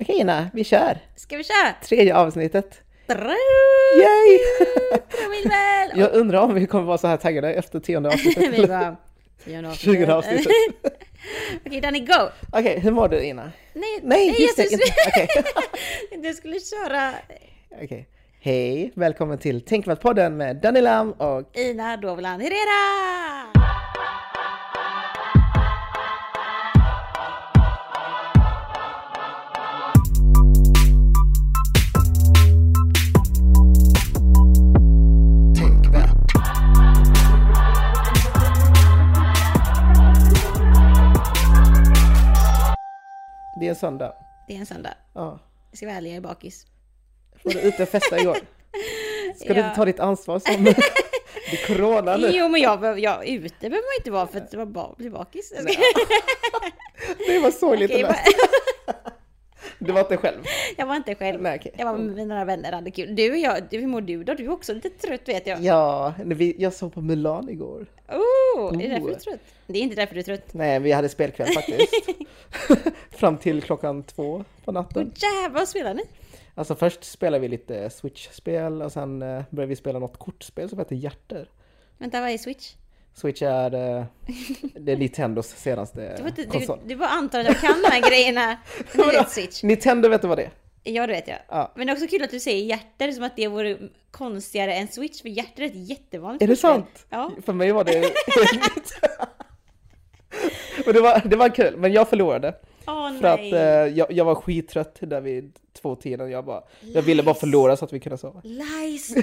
Okej Ina, vi kör! Ska vi köra? Tredje avsnittet. Yay! Jag undrar om vi kommer vara så här taggade efter tionde avsnittet. Vi bara... Tionde avsnittet. Tjugonde avsnittet. Okej Danny, go! Okej, hur mår du Ina? Nej, Nej, just det! Inte. Okej. skulle, du skulle köra Okej. Hej, välkommen till Tänkvärt-podden med Danny Lam och Ina Dovlan Herrera! Det är en söndag. Det är en söndag. Ja. Jag ska vara ärlig, jag är bakis. Var du ute och festa igår? Ska du Ja. inte ta ditt ansvar som... Det är corona nu. Jo men jag, jag ute behöver man inte vara för att jag ba, bli bakis. Det var sorgligt Okej, att läsa. Du var inte själv? jag var inte själv. Nej, okej. Jag var med några vänner, hade kul. Du och jag, hur mår du då? Du är också lite trött vet jag. Ja, jag såg på Mulan igår. Oh, är det därför Oh. du är trött? Det är inte därför du är trött. Nej, vi hade spelkväll faktiskt. Fram till klockan två på Åh natten. jävlar, vad spelar ni? Alltså först spelade vi lite Switch-spel och sen eh, började vi spela något kortspel som heter Hjärter. Vänta, vad är Switch? Switch är, eh, det är Nintendos senaste Du, inte- du, konsol. du bara antar att jag kan de här grejerna. Du vet Switch. Nintendo vet du vad det är? Ja, det vet jag. Ja. Men det är också kul att du säger hjärter som att det vore konstigare än Switch, för hjärter är ett jättevanligt Är det sant? Ja. För mig var det. Men det var, det var kul, men jag förlorade. Åh För att nej. eh, jag, jag var skittrött där vid två tiden. Jag, bara, jag ville bara förlora så att vi kunde sova. Lies!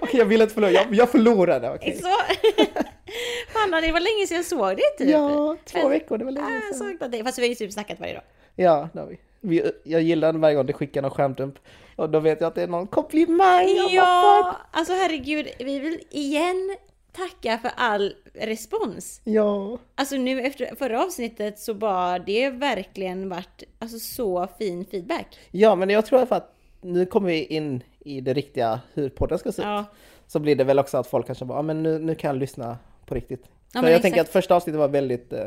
Okej, jag ville inte förlora. Jag, jag förlorade, okej. Så. Fan, det var länge sedan jag såg det typ. Ja, två veckor, det var Ah, länge jag sedan. saknar det. Fast vi har ju typ snackat varje dag. Ja, det har vi. vi. Jag gillar varje gång du skickar någon skärmdump. Och då vet jag att det är någon komplimang. Ja, alltså herregud. Vi vill igen tacka för all respons. Ja, Alltså nu efter förra avsnittet så bara det verkligen varit alltså så fin feedback. ja, men jag tror att nu kommer vi in i det riktiga hur podden ska se ut. Ja, Så blir det väl också att folk kanske bara, ah, men nu, nu kan jag lyssna på riktigt. Ja, För jag exakt. tänker att första avsnittet var väldigt, eh,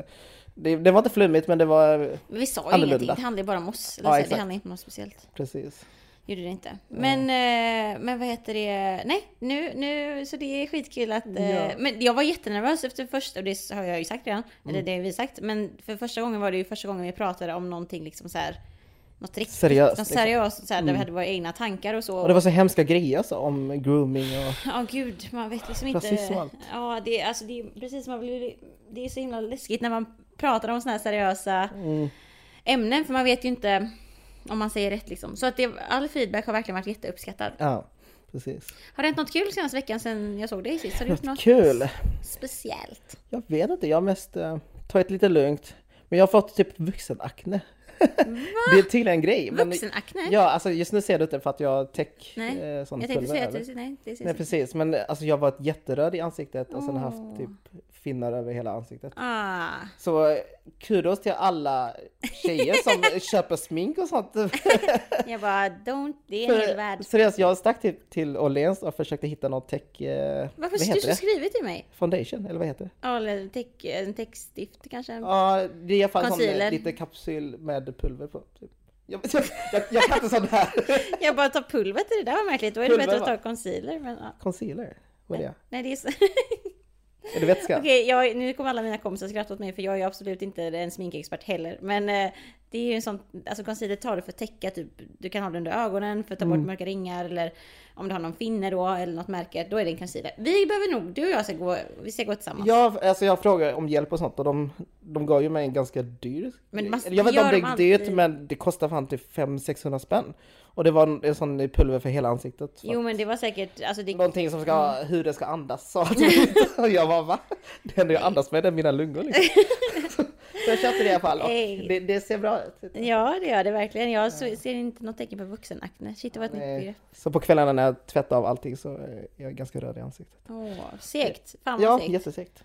det, det var inte flummigt men det var vi sa ju Annorlunda. ingenting. Det handlade bara om oss. Ja, det handlade inte om något speciellt. precis. Gjorde det inte. Men, eh, men vad heter det? Nej, nu, nu, så det är skitkul att... eh, Ja. Men jag var jättenervös efter första, och det har jag ju sagt redan. Mm. Eller det har vi sagt. Men för första gången var det ju första gången vi pratade om någonting liksom så här. Något riktigt. Seriöst, Något liksom. seriöst. Så här, Där vi hade våra egna tankar och så. Och det var så hemska grejer alltså, om grooming och... Ja gud, man vet liksom inte. Rasism och allt. Ja, det, är- alltså, det är precis man blir, det är så himla läskigt när man pratar om såna här seriösa Mm. ämnen. För man vet ju inte om man säger rätt liksom. Så att det, all feedback har verkligen varit jätteuppskattad. Ja, precis. Har det hänt något kul senaste veckan sen jag såg dig sist? Har du gjort något kul? speciellt? Jag vet inte, jag har mest uh, tagit lite lugnt. Men jag har fått typ vuxenakne. det är tydligen en grej. Vuxenakne? Ja, alltså just nu ser du inte för att jag har täck Nej, eh, sån jag tänkte säga att du, nej, det Nej precis, men alltså jag var ett jätteröd i ansiktet och sen Åh. haft typ finnar över hela ansiktet. Ah, Så eh, kudos till alla tjejer som köper smink och sånt. jag bara, don't, det är en hel värld. Seriöst, jag stack typ till Åhléns och försökte hitta något tech... Eh, Varför vad du det? skrivit till mig? Foundation, eller vad heter det? Ja, eller teck, en textstift kanske? Ja, det är i alla fall sån, Concealer. eh, lite kapsyl med pulver på. Typ. Jag, jag, jag, jag kan inte sån här. Jag bara tar pulver till det där var märkligt. Då är det bättre att ta concealer. Men, ja. Concealer? Vad är det? Nej, det är så. Är det vätska? Okej, okay, nu kommer alla mina kompisar skratta åt mig för jag är absolut inte en sminkexpert heller. Men eh, det är ju en sån, alltså concealer tar du för att täcka typ, du kan ha det under ögonen för att ta bort Mm. mörka ringar eller om du har någon finne då eller något märke, då är det en concealer. Vi behöver nog, du och jag ska gå, vi ska gå tillsammans. Ja, alltså jag frågade om hjälp och sånt och de, de gav ju mig en ganska dyr Men man- Jag vet inte om det de är dyrt alltid. men det kostar fan typ 500-600 spänn. Och det var en, sån pulver för hela ansiktet. För Jo men det var säkert, alltså det... Någonting som ska, hur det ska andas sa. Och jag bara va? Det enda jag andas med är mina lungor liksom. Så jag köpte det i alla fall och det, det ser bra ut. Ja det gör det verkligen. Jag ser inte något tecken på vuxenakne. Shit det var ett nytt begrepp. Så på kvällarna när jag tvättar av allting så är jag ganska röd i ansiktet. Åh, segt. Fan vad Ja, segt. jättesegt.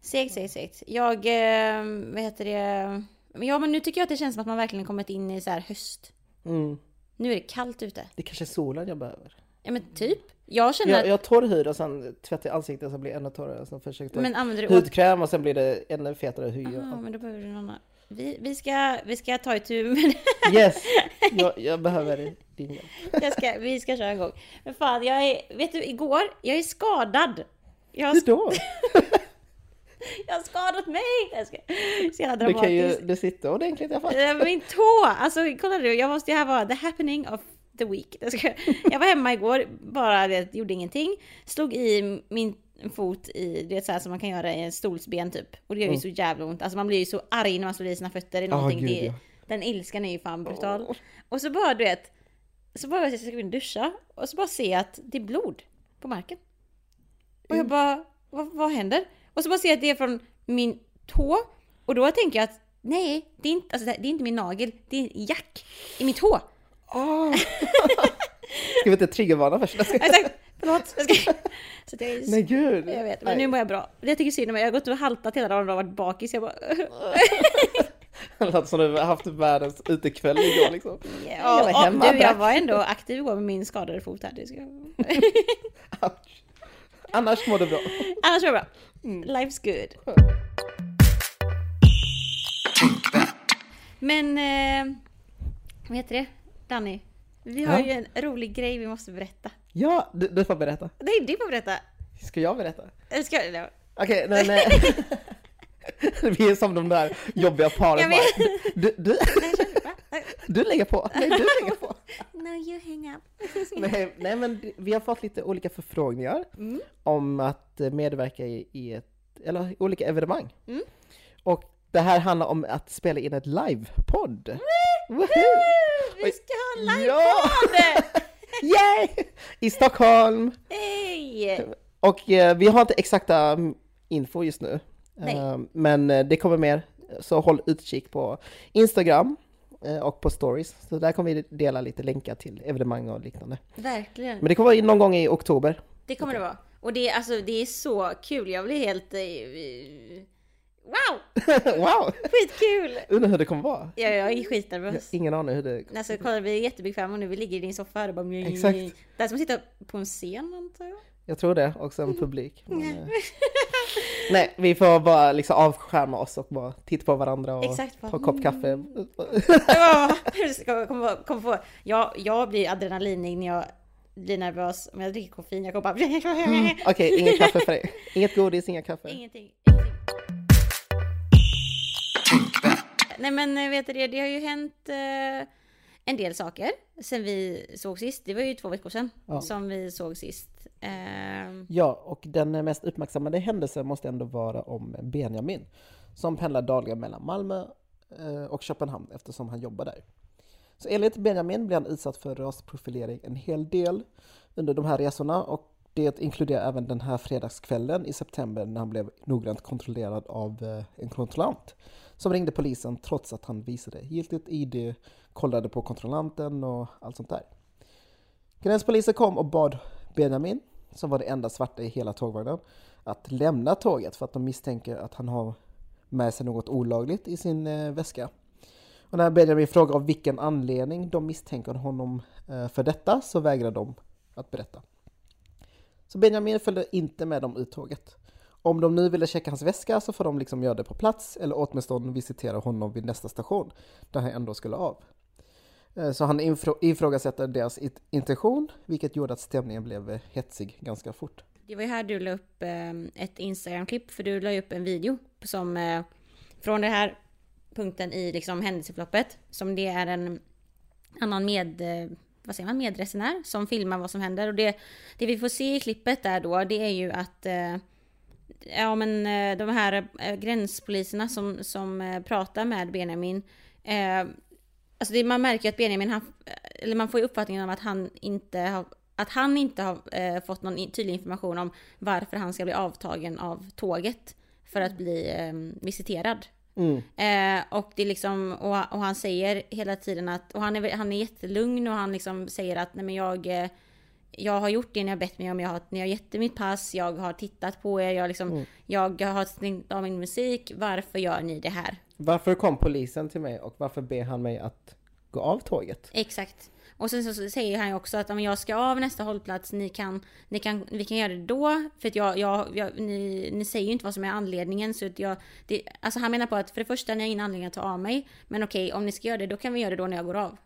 Segt, segt, segt. Jag, eh, vad heter det? Ja men nu tycker jag att det känns som att man verkligen kommit in i så här höst. Mm. Nu är det kallt ute. Det kanske är solen jag behöver. Ja men typ. Jag känner Jag, att... jag har torr hud och sen tvättar jag ansiktet så blir det ännu torrare. Sen försöker jag du... hudkräm och sen blir det ännu fetare hy. och Ah, men då behöver du någon annan. vi, vi, ska, vi ska ta itu med Yes! Jag, jag behöver din hjälp. jag ska, Vi ska köra igång. Men fan, jag är, vet du, igår, jag är skadad. Jag har, Hur då? jag har skadat mig! Jag ska, så jävla Du kan ju dramatiskt. du sitter ordentligt i alla fall. Min tå! Alltså kolla nu, jag måste, det här var the happening of the week. Jag, var hemma igår, bara det, gjorde ingenting. Slog i min fot i, det är så här som man kan göra i en stolsben typ. Och det gör ju så jävla ont. Alltså man blir ju så arg när man slår i sina fötter i någonting. gud, det, ja. Den ilskan är ju fan brutal. Åh. Och så bara du vet, så bara jag ska gå in och duscha och så bara se att det är blod på marken. Och Mm. jag bara, vad, vad händer? Och så bara ser jag att det är från min tå. Och då tänker jag att nej, det är inte, alltså, det är inte min nagel, det är en jack i min tå. Ah. Ska vi inte triggervarna först? Jag ska- Exakt, förlåt. Jag ska, så det är, Nej gud! jag vet, men Nej. nu mår jag bra. Jag tycker synd om mig, jag har gått och haltat hela dagen och varit bakis. Jag bara, Det låter som du har haft världens utekväll igår liksom. ja, Jag var hemma, du, jag var ändå aktiv igår med min skadade fot här. Det ska... Annars mår du bra. Annars var det bra. Mm. Life's good. Men, eh, vad heter det? Danny, vi har Ja? ju en rolig grej vi måste berätta. Ja, du, du får berätta. Nej, du får berätta. Ska jag berätta? Eller ska jag? Okej, men... eh, Vi är som de där jobbiga paren. Bara. Du, du, Nej, du lägger på. Nej, du lägger på. No, you hang up. Nej, nej, men vi har fått lite olika förfrågningar Mm. om att medverka i, i ett, eller olika evenemang. Mm. Och det här handlar om att spela in ett livepodd. Vi ska ha en livepodd! Yay! I Stockholm! Hej! Och eh, vi har inte exakta mm, info just nu. Nej. Eh, men eh, det kommer mer, så håll utkik på Instagram eh, och på stories. Så där kommer vi dela lite länkar till evenemang och liknande. Verkligen. Men det kommer vara någon gång i oktober. Det kommer det vara. Och det, är- alltså, det är så kul. Jag blir helt... eh, Wow! wow! Skitkul! Undrar hur det kommer vara. Ja, jag är Jag har skitnervös. ingen aning hur det... Alltså kolla vi är jättebekväma och nu vi ligger i din soffa och bara... Exakt. Det är som att sitta på en scen antar jag. Jag tror det, också en publik. Men, eh, nej, vi får bara liksom avskärma oss och bara titta på varandra och Exakt, bara, ta en kopp kaffe. Hur ska jag? Jag, blir adrenalinig när jag blir nervös. Om jag dricker koffein, jag kommer bara... Mm, Okej, inget kaffe för dig. Inget godis, inga kaffe. Ingenting. Nej men eh, vet du det, det har ju hänt eh, en del saker sen vi såg sist. Det var ju två veckor sedan Ja. som vi såg sist. Eh, Ja, och den mest uppmärksammade händelsen måste ändå vara om Benjamin som pendlar dagligen mellan Malmö eh, och Köpenhamn eftersom han jobbar där. Så enligt Benjamin blir han utsatt för rasprofilering en hel del under de här resorna och det inkluderar även den här fredagskvällen i september när han blev noggrant kontrollerad av eh, en kontrollant som ringde polisen trots att han visade giltigt ID, kollade på kontrollanten och allt sånt där. Gränspolisen kom och bad Benjamin, som var det enda svarta i hela tågvagnen, att lämna tåget för att de misstänker att han har med sig något olagligt i sin eh, väska. Och när Benjamin frågar av vilken anledning de misstänker honom eh, för detta så vägrar de att berätta. Så Benjamin följde inte med dem ut tåget. Om de nu ville checka hans väska så får de liksom göra det på plats eller åtminstone visitera honom vid nästa station där han ändå skulle av. Eh, så han ifrågasätter deras intention, vilket gjorde att stämningen blev eh, hetsig ganska fort. det var ju här du la upp eh, ett Instagram-klipp, för du la ju upp en video som från den här punkten i liksom händelseförloppet, som det är en annan med, vad säger man, medresenär som filmar vad som händer. Och det, det vi får se i klippet där då, det är ju att eh, Ja men eh, de här eh, gränspoliserna som, som eh, pratar med Benjamin eh, Alltså det, man märker att Benjamin, han, eller man får ju uppfattningen om att han inte har att han inte har eh, fått någon tydlig information om varför han ska bli avtagen av tåget för att bli eh, visiterad. Mm. Eh, och det är liksom, och, och han säger hela tiden att, och han är, han är jättelugn och han liksom säger att nej men jag, jag har gjort det ni har bett mig om, jag har, ni har gett mitt pass, jag har tittat på er, jag, liksom, jag har stängt av min musik, varför gör ni det här? Varför kom polisen till mig och varför ber han mig att gå av tåget? Exakt. Och sen så, säger han ju också att om jag ska av nästa hållplats, ni kan, ni kan, vi kan göra det då. För att jag, jag, jag ni, ni säger ju inte vad som är anledningen. Så att jag, det, alltså han menar på att för det första, ni har ingen anledning att ta av mig. Men okej, om ni ska göra det, då kan vi göra det då när jag går av.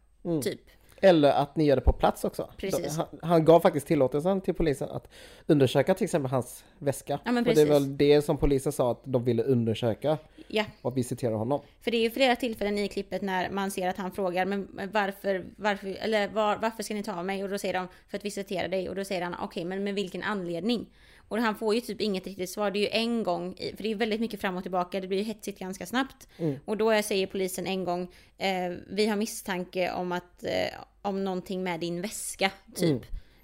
Typ. Eller att ni gör det på plats också. Precis. Han, han gav faktiskt tillåtelsen till polisen att undersöka till exempel hans väska. Ja, men och det är precis. väl det som polisen sa att de ville undersöka Ja, och visitera honom. För det är ju flera tillfällen i klippet när man ser att han frågar men varför, varför, eller var, varför ska ni ta mig? Och då säger de för att visitera dig och då säger han okej men med vilken anledning? Och han får ju typ inget riktigt svar. Det är ju en gång, för det är väldigt mycket fram och tillbaka, det blir ju hetsigt ganska snabbt. Och då säger polisen en gång, eh, vi har misstanke om att, eh, om någonting med din väska, typ.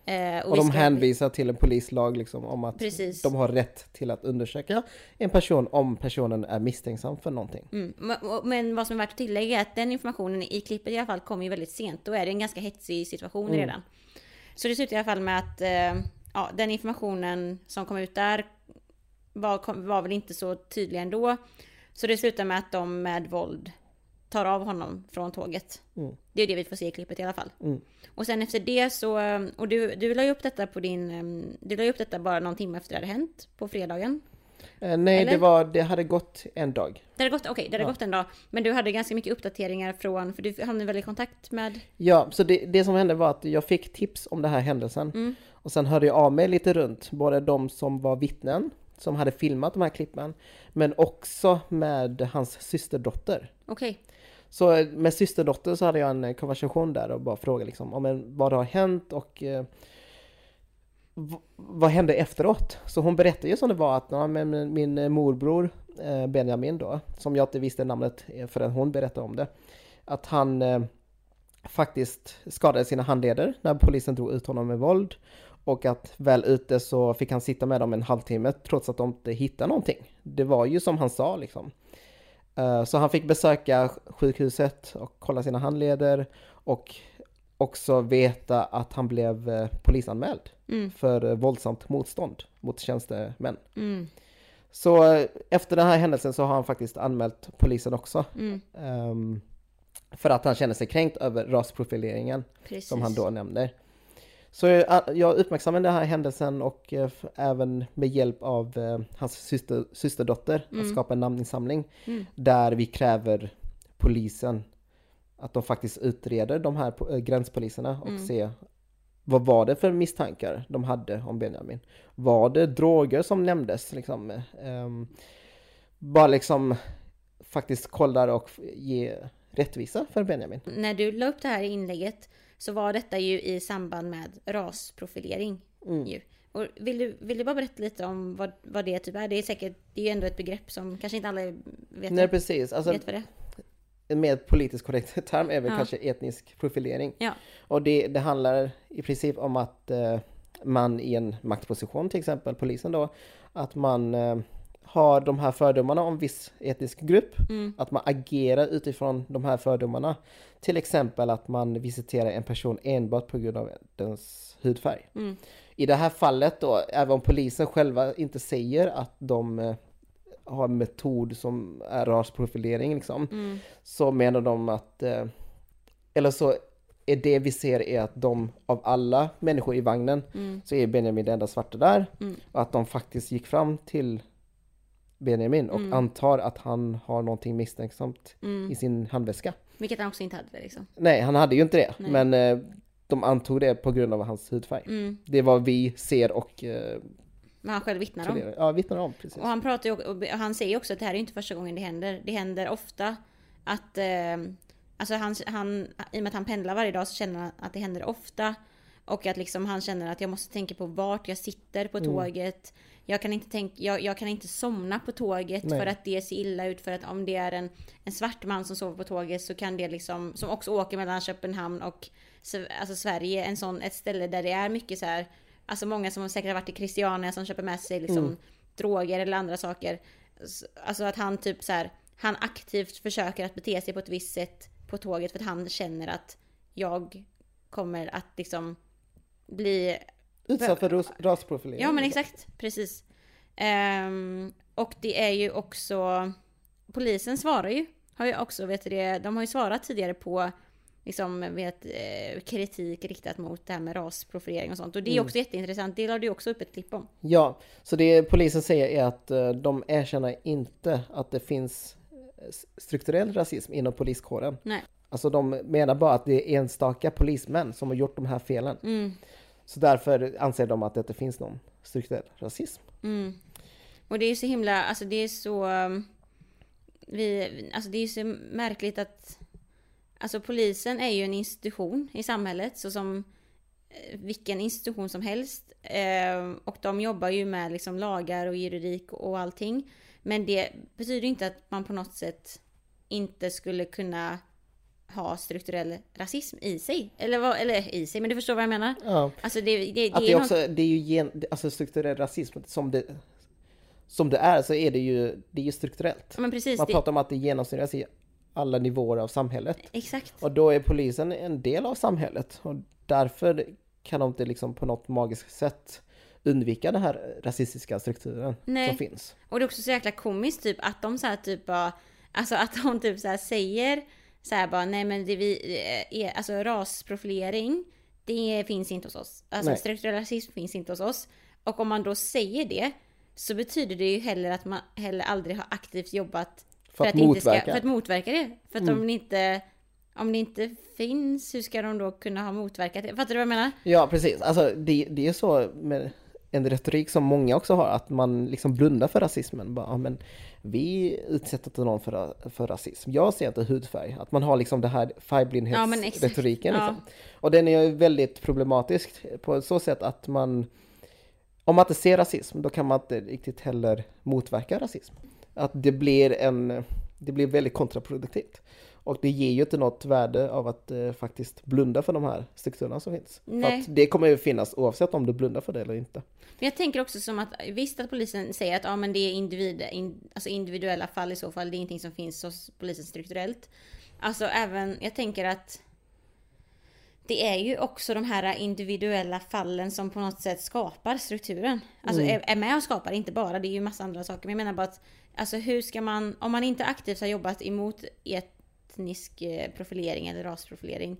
Eh, Och vi de ska- hänvisar till en polislag liksom om att Precis. de har rätt till att undersöka en person om personen är misstänksam för någonting. Mm. Men- vad som är värt att tillägga är att den informationen i klippet i alla fall kommer ju väldigt sent. Då är det en ganska hetsig situation redan. Så det slutar i alla fall med att eh, ja, den informationen som kom ut där var, var väl inte så tydlig ändå. Så det slutar med att de med våld tar av honom från tåget. Mm. Det är det vi får se i klippet i alla fall. Mm. Och sen efter det så, och du, du la ju upp detta på din, du la ju upp detta bara någon timme efter det hade hänt, på fredagen. Eh, nej, Eller? det, var, det hade gått en dag. Det hade gått, okej, det hade Ja. gått en dag. Men du hade ganska mycket uppdateringar från, för du hamnade väl i kontakt med... Ja, så det, det som hände var att jag fick tips om den här händelsen. Mm. Och sen hörde jag av mig lite runt, både de som var vittnen, som hade filmat de här klippen, men också med hans systerdotter. Okej. Så eh, med systerdotter så hade jag en eh, konversation där och bara frågade liksom om vad det har hänt och eh, vad hände efteråt? Så hon berättade ju som det var att ja, men min- min eh, morbror eh, Benjamin då, som jag inte visste namnet eh, förrän hon berättade om det, att han eh, faktiskt skadade sina handleder när polisen drog ut honom med våld och att väl ute så fick han sitta med dem en halvtimme trots att de inte hittade någonting. Det var ju som han sa liksom. Eh, Så han fick besöka sjukhuset och kolla sina handleder och också veta att han blev eh, polisanmäld Mm. för eh, våldsamt motstånd mot tjänstemän. Mm. Så efter den här händelsen så har han faktiskt anmält polisen också. Mm. ehm, För att han känner sig kränkt över rasprofileringen Precis. som han då nämner. Så jag, uppmärksammade den här händelsen och eh, även med hjälp av eh, hans syster, systerdotter att skapa en namninsamling Mm. där vi kräver polisen att de faktiskt utreder de här eh, gränspoliserna och Mm. se vad var det för misstankar de hade om Benjamin? Var det droger som nämndes liksom? Ehm, bara liksom faktiskt kolla och ge rättvisa för Benjamin. När du la upp det här inlägget så var detta ju i samband med rasprofilering. Mm. Ju. Och vill, du, vill du bara berätta lite om vad, vad det typ är? Det är säkert, det är ju ändå ett begrepp som kanske inte alla vet, Nej precis, alltså vet vad det är. en mer politiskt korrekt term är väl Ja. kanske etnisk profilering. Ja. Och det, det handlar i princip om att eh, man i en maktposition, till exempel polisen då, att man eh, har de här fördomarna om viss etnisk grupp, Mm. att man agerar utifrån de här fördomarna. Till exempel att man visiterar en person enbart på grund av dens hudfärg. Mm. I det här fallet då, även om polisen själva inte säger att de eh, har en metod som är rasprofilering liksom, Mm. så menar de att, eh, eller så är det vi ser är att de av alla människor i vagnen Mm. så är Benjamin den enda svarta där. Mm. Och att de faktiskt gick fram till Benjamin och Mm. antar att han har någonting misstänksamt Mm. i sin handväska. Vilket han också inte hade liksom. Nej, han hade ju inte det, Nej. men eh, de antog det på grund av hans hudfärg. Mm. Det är vad vi ser och eh, Men han själv vittnar om. ja, vittnar om. Precis. Och han pratar ju och han säger ju också att det här är inte första gången det händer. Det händer ofta att, eh, alltså han, han, i och med att han pendlar varje dag så känner han att det händer ofta. Och att liksom han känner att jag måste tänka på vart jag sitter på Mm. Jag kan inte, tänka, jag, jag kan inte somna på tåget Nej. för att det ser illa ut. För att om det är en, en svart man som sover på tåget så kan det liksom, som också åker mellan Köpenhamn och alltså Sverige, en sån, ett ställe där det är mycket så här, alltså många som säkert har varit i Christiania som köper med sig liksom Mm. droger eller andra saker. Alltså att han typ så här, han aktivt försöker att bete sig på ett visst sätt på tåget för att han känner att jag kommer att liksom bli Utsatt för ras- rasprofilering. Ja men exakt, precis. Ehm, och det är ju också, polisen svarar ju, har ju också, vet du det, de har ju svarat tidigare på liksom vet, eh, kritik riktat mot det här med rasprofilering och sånt. Och det är Mm. också jätteintressant. Det la du också upp ett klipp om. Ja, så det polisen säger är att eh, de erkänner inte att det finns eh, strukturell rasism inom poliskåren. Nej. Alltså de menar bara att det är enstaka polismän som har gjort de här felen. Mm. Så därför anser de att det inte finns någon strukturell rasism. Mm. Och det är så himla, alltså det är så... Um, vi, alltså det är så märkligt att... Alltså polisen är ju en institution i samhället, så som eh, vilken institution som helst. Eh, och de jobbar ju med liksom lagar och juridik och allting. Men det betyder inte att man på något sätt inte skulle kunna ha strukturell rasism i sig. Eller, vad, eller i sig, men du förstår vad jag menar? Ja. Alltså det, det, det Att det är är något- också, det är ju gen, alltså strukturell rasism som det, som det är så är det ju, det är ju strukturellt. Ja, precis. Man Det, pratar om att det genomsyras i alla nivåer av samhället. exakt. Och då är polisen en del av samhället och därför kan de inte liksom på något magiskt sätt undvika den här rasistiska strukturen Nej. som finns. Och det är också så jäkla komiskt typ att de så här typ bara, alltså att de typ så här säger så här bara nej men det vi, eh, är, alltså rasprofilering det finns inte hos oss. Alltså Nej. strukturell rasism finns inte hos oss. Och om man då säger det så betyder det ju heller att man heller aldrig har aktivt jobbat För att det inte motverka. Ska, för att motverka det. För att Mm. om det inte om det inte finns, hur ska de då kunna ha motverkat det? Fattar du vad jag menar? Ja precis, alltså det, det är så med en retorik som många också har, att man liksom blundar för rasismen. Bara, ja, men vi utsätter inte någon för, för rasism. Jag ser inte hudfärg. Att man har liksom det här Ja, färgblindhetsretoriken. Ja. Liksom. Och den är ju väldigt problematisk på så sätt att man om man inte ser rasism, då kan man inte riktigt heller motverka rasism. Att det blir en, det blir väldigt kontraproduktivt. Och det ger ju inte något värde av att eh, faktiskt blunda för de här strukturerna som finns. För Nej. att det kommer ju finnas oavsett om du blundar för det eller inte. Men jag tänker också som att visst att polisen säger att ja, men det är individ, in, alltså individuella fall i så fall. Det är ingenting som finns hos polisen strukturellt. Alltså även, jag tänker att det är ju också de här individuella fallen som på något sätt skapar strukturen. Alltså är, är med och skapar, inte bara, det är ju massa andra saker. Men jag menar bara att, alltså hur ska man, om man inte aktivt har jobbat emot etnisk eh, profilering eller rasprofilering.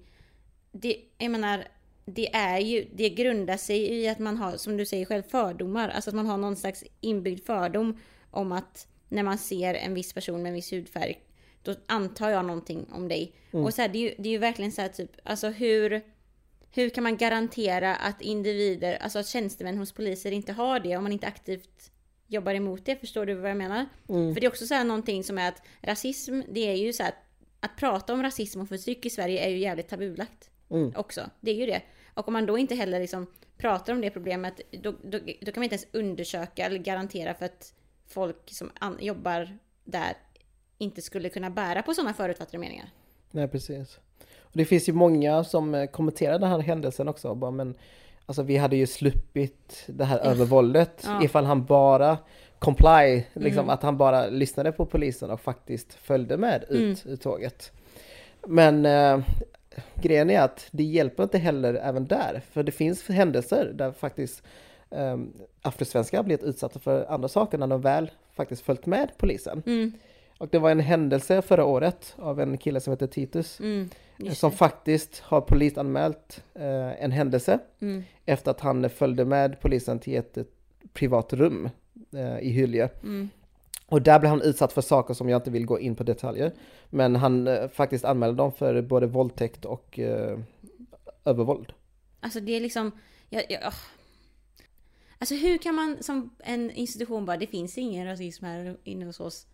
Det, jag menar, det är ju, det grundar sig i att man har, som du säger själv, fördomar. Alltså att man har någon slags inbyggd fördom om att när man ser en viss person med en viss hudfärg, då antar jag någonting om dig. Och så här, det, är ju, det är ju verkligen så här typ, alltså hur, hur kan man garantera att individer, alltså att tjänstemän hos poliser inte har det om man inte aktivt jobbar emot det? Förstår du vad jag menar? För det är också så här någonting som är att rasism, det är ju så här att, prata om rasism och förtryck i Sverige är ju jävligt tabulagt Mm. också. Det är ju det. Och om man då inte heller liksom pratar om det problemet, då, då, då kan man inte ens undersöka eller garantera för att folk som an, jobbar där inte skulle kunna bära på sådana förutfattade meningar. Nej, precis. Och det finns ju många som eh, kommenterar den här händelsen också. Bara, men, alltså, vi hade ju sluppit det här övervåldet Ja. ifall han bara comply, liksom, Mm. att han bara lyssnade på polisen och faktiskt följde med ut ur tåget. Men eh, grejen är att det hjälper inte heller även där, för det finns händelser där faktiskt eh, afrosvenskar blivit utsatta för andra saker när de väl faktiskt följt med polisen. Mm, Och det var en händelse förra året av en kille som heter Titus mm, som det. faktiskt har polisanmält eh, en händelse Mm, efter att han följde med polisen till ett, ett privat rum eh, i Hylje. mm. Och där blev han utsatt för saker som jag inte vill gå in på detaljer. Men han eh, faktiskt anmälde dem för både våldtäkt och eh, övervåld. Alltså det är liksom, jag, jag, åh. Alltså hur kan man som en institution bara, det finns ingen rasism här inne hos oss.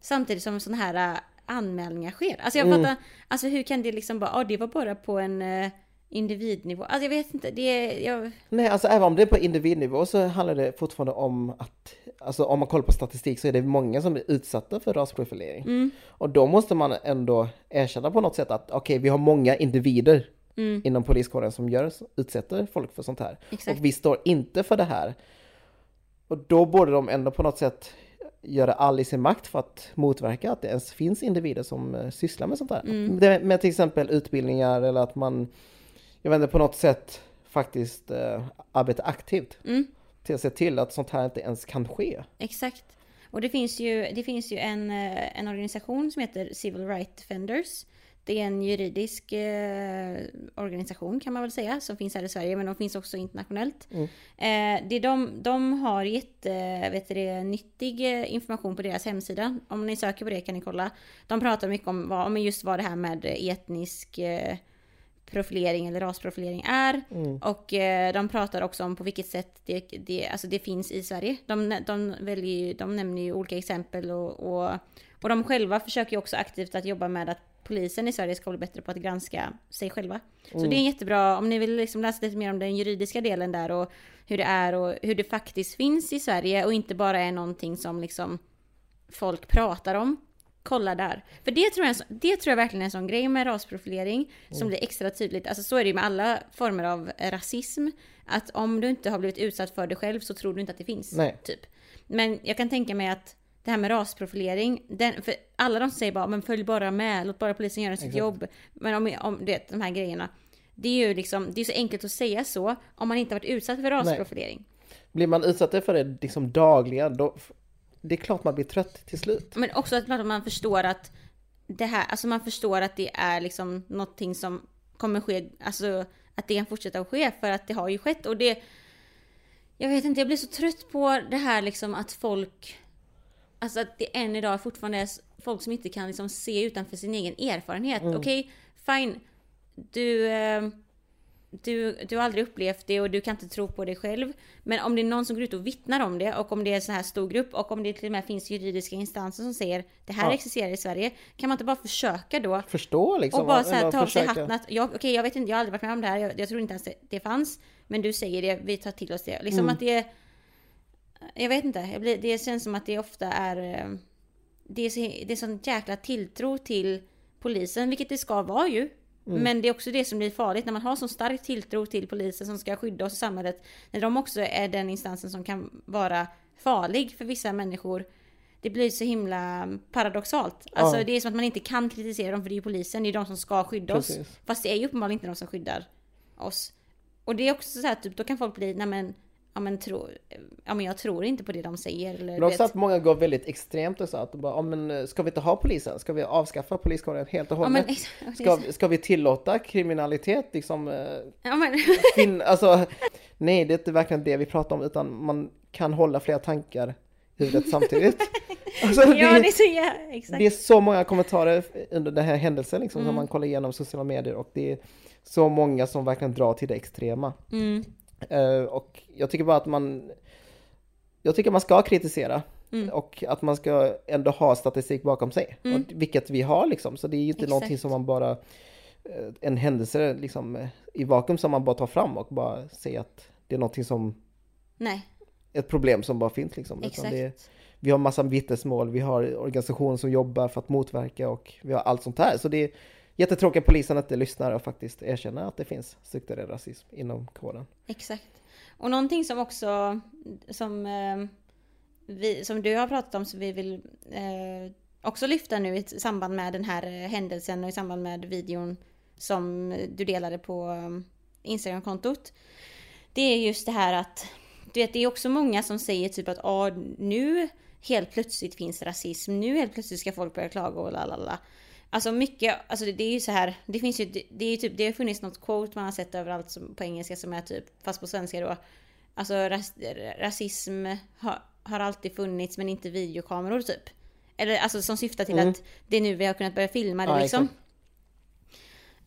Samtidigt som sådana här äh, anmälningar sker. Alltså jag Mm. fattar, alltså hur kan det liksom bara, ja det var bara på en äh, individnivå. Alltså jag vet inte, det är, jag, Nej, alltså även om det är på individnivå så handlar det fortfarande om att, alltså om man kollar på statistik så är det många som blir utsatta för rasprofilering. mm, Och då måste man ändå erkänna på något sätt att okej, vi har många individer mm, inom poliskåren som gör, utsätter folk för sånt här. exakt. Och vi står inte för det här. Och då borde de ändå på något sätt göra all i sin makt för att motverka att det ens finns individer som eh, sysslar med sånt här. Mm. Med till exempel utbildningar eller att man, jag vet inte, på något sätt faktiskt eh, arbetar aktivt Mm. till att se till att sånt här inte ens kan ske. Exakt. Och det finns ju, det finns ju en, eh, en organisation som heter Civil Rights Defenders. det är en juridisk eh, organisation kan man väl säga som finns här i Sverige men de finns också internationellt. Mm. Eh, det de, de har jätte, vet det, nyttig eh, information på deras hemsida. Om ni söker på det kan ni kolla. De pratar mycket om, vad, om just vad det här med etnisk eh, profilering eller rasprofilering är. Mm. Och eh, de pratar också om på vilket sätt det, det, alltså det finns i Sverige. De, de, väljer, de nämner ju olika exempel och, och, och de själva försöker ju också aktivt att jobba med att polisen i Sverige ska bli bättre på att granska sig själva. Så det är jättebra, om ni vill liksom läsa lite mer om den juridiska delen där och hur det är och hur det faktiskt finns i Sverige och inte bara är någonting som liksom folk pratar om. Kolla där. För det tror jag, det tror jag verkligen är en sån grej med rasprofilering som blir extra tydligt. Alltså så är det ju med alla former av rasism. Att om du inte har blivit utsatt för det själv så tror du inte att det finns. Nej. Typ. Men jag kan tänka mig att det här med rasprofilering, den, för alla de säger bara men följ bara med, låt bara polisen göra sitt Exakt. jobb. Men om, om det, de här grejerna. Det är ju liksom, det är så enkelt att säga så om man inte varit utsatt för rasprofilering. Blir man utsatt för det liksom dagligen, då, det är klart man blir trött till slut. Men också att man förstår att det här, alltså man förstår att det är liksom någonting som kommer ske, alltså att det kan fortsätta att ske för att det har ju skett och det Jag vet inte, jag blir så trött på det här liksom att folk Alltså att det än idag fortfarande är folk som inte kan liksom se utanför sin egen erfarenhet. Okej, fine. Du, eh, du, du har aldrig upplevt det och du kan inte tro på det själv. Men om det är någon som går ut och vittnar om det och om det är en så här stor grupp och om det till och med finns juridiska instanser som säger det här Ja. existerar i Sverige. Kan man inte bara försöka då Förstå liksom. och bara så här, ta av sig hatten att, jag, okej jag vet inte, jag har aldrig varit med om det här, jag, jag tror inte ens det, fanns. Men du säger det, vi tar till oss det. Liksom Mm. att det Jag vet inte, det känns som att det ofta är eh, Det är, så, det är sån jäkla tilltro till polisen, vilket det ska vara ju. Mm. Men det är också det som blir farligt när man har så stark tilltro till polisen som ska skydda oss i samhället. När de också är den instansen som kan vara farlig för vissa människor. Det blir så himla paradoxalt. Alltså Ja. det är som att man inte kan kritisera dem för det är ju polisen, det är de som ska skydda oss. Precis. Fast det är ju uppenbarligen inte de som skyddar oss. Och det är också så här, typ, då kan folk bli, nej men, ja men, tro, ja, men jag tror inte på det de säger. Eller, Men också vet. att många går väldigt extremt och så att de bara, ja, men eh, ska vi inte ha polisen? Ska vi avskaffa poliskåren helt och ja, hållet? men, det är Ska, ska vi tillåta kriminalitet liksom? eh, ja, men, Fin, alltså, nej, det är inte verkligen det vi pratar om, utan man kan hålla flera tankar i huvudet samtidigt. Alltså, ja, det, det är så ja, exakt. det är så många kommentarer under den här händelsen liksom, Mm. som man kollar igenom sociala medier och det är så många som verkligen drar till det extrema. Mm, Eh, och jag tycker bara att man Jag tycker man ska kritisera Mm. och att man ska ändå ha statistik bakom sig. Och, vilket vi har liksom, så det är ju inte Exakt. någonting som man bara eh, En händelse liksom eh, i vakuum som man bara tar fram och bara säger att det är någonting som nej, Ett problem som bara finns liksom. Exakt. det, vi har massa vittnesmål, vi har organisationer som jobbar för att motverka och vi har allt sånt här. Så det jättetråkiga polisen att de lyssnar och faktiskt erkänner att det finns strukturell rasism inom kåren. Exakt. Och någonting som också, som, eh, vi, som du har pratat om, som vi vill eh, också lyfta nu i samband med den här händelsen och i samband med videon som du delade på eh, Instagram-kontot. Det är just det här att, du vet, det är också många som säger typ att ah, nu helt plötsligt finns rasism, nu helt plötsligt ska folk börja klaga och lalala. Alltså mycket, alltså det, det är ju så här, det finns ju, det, det är ju typ, det har funnits något quote man har sett överallt som, på engelska som är typ, fast på svenska då. Alltså ras, rasism har, har alltid funnits men inte videokameror typ. Eller alltså som syftar till Mm. att det är nu vi har kunnat börja filma det Ja, liksom. exakt.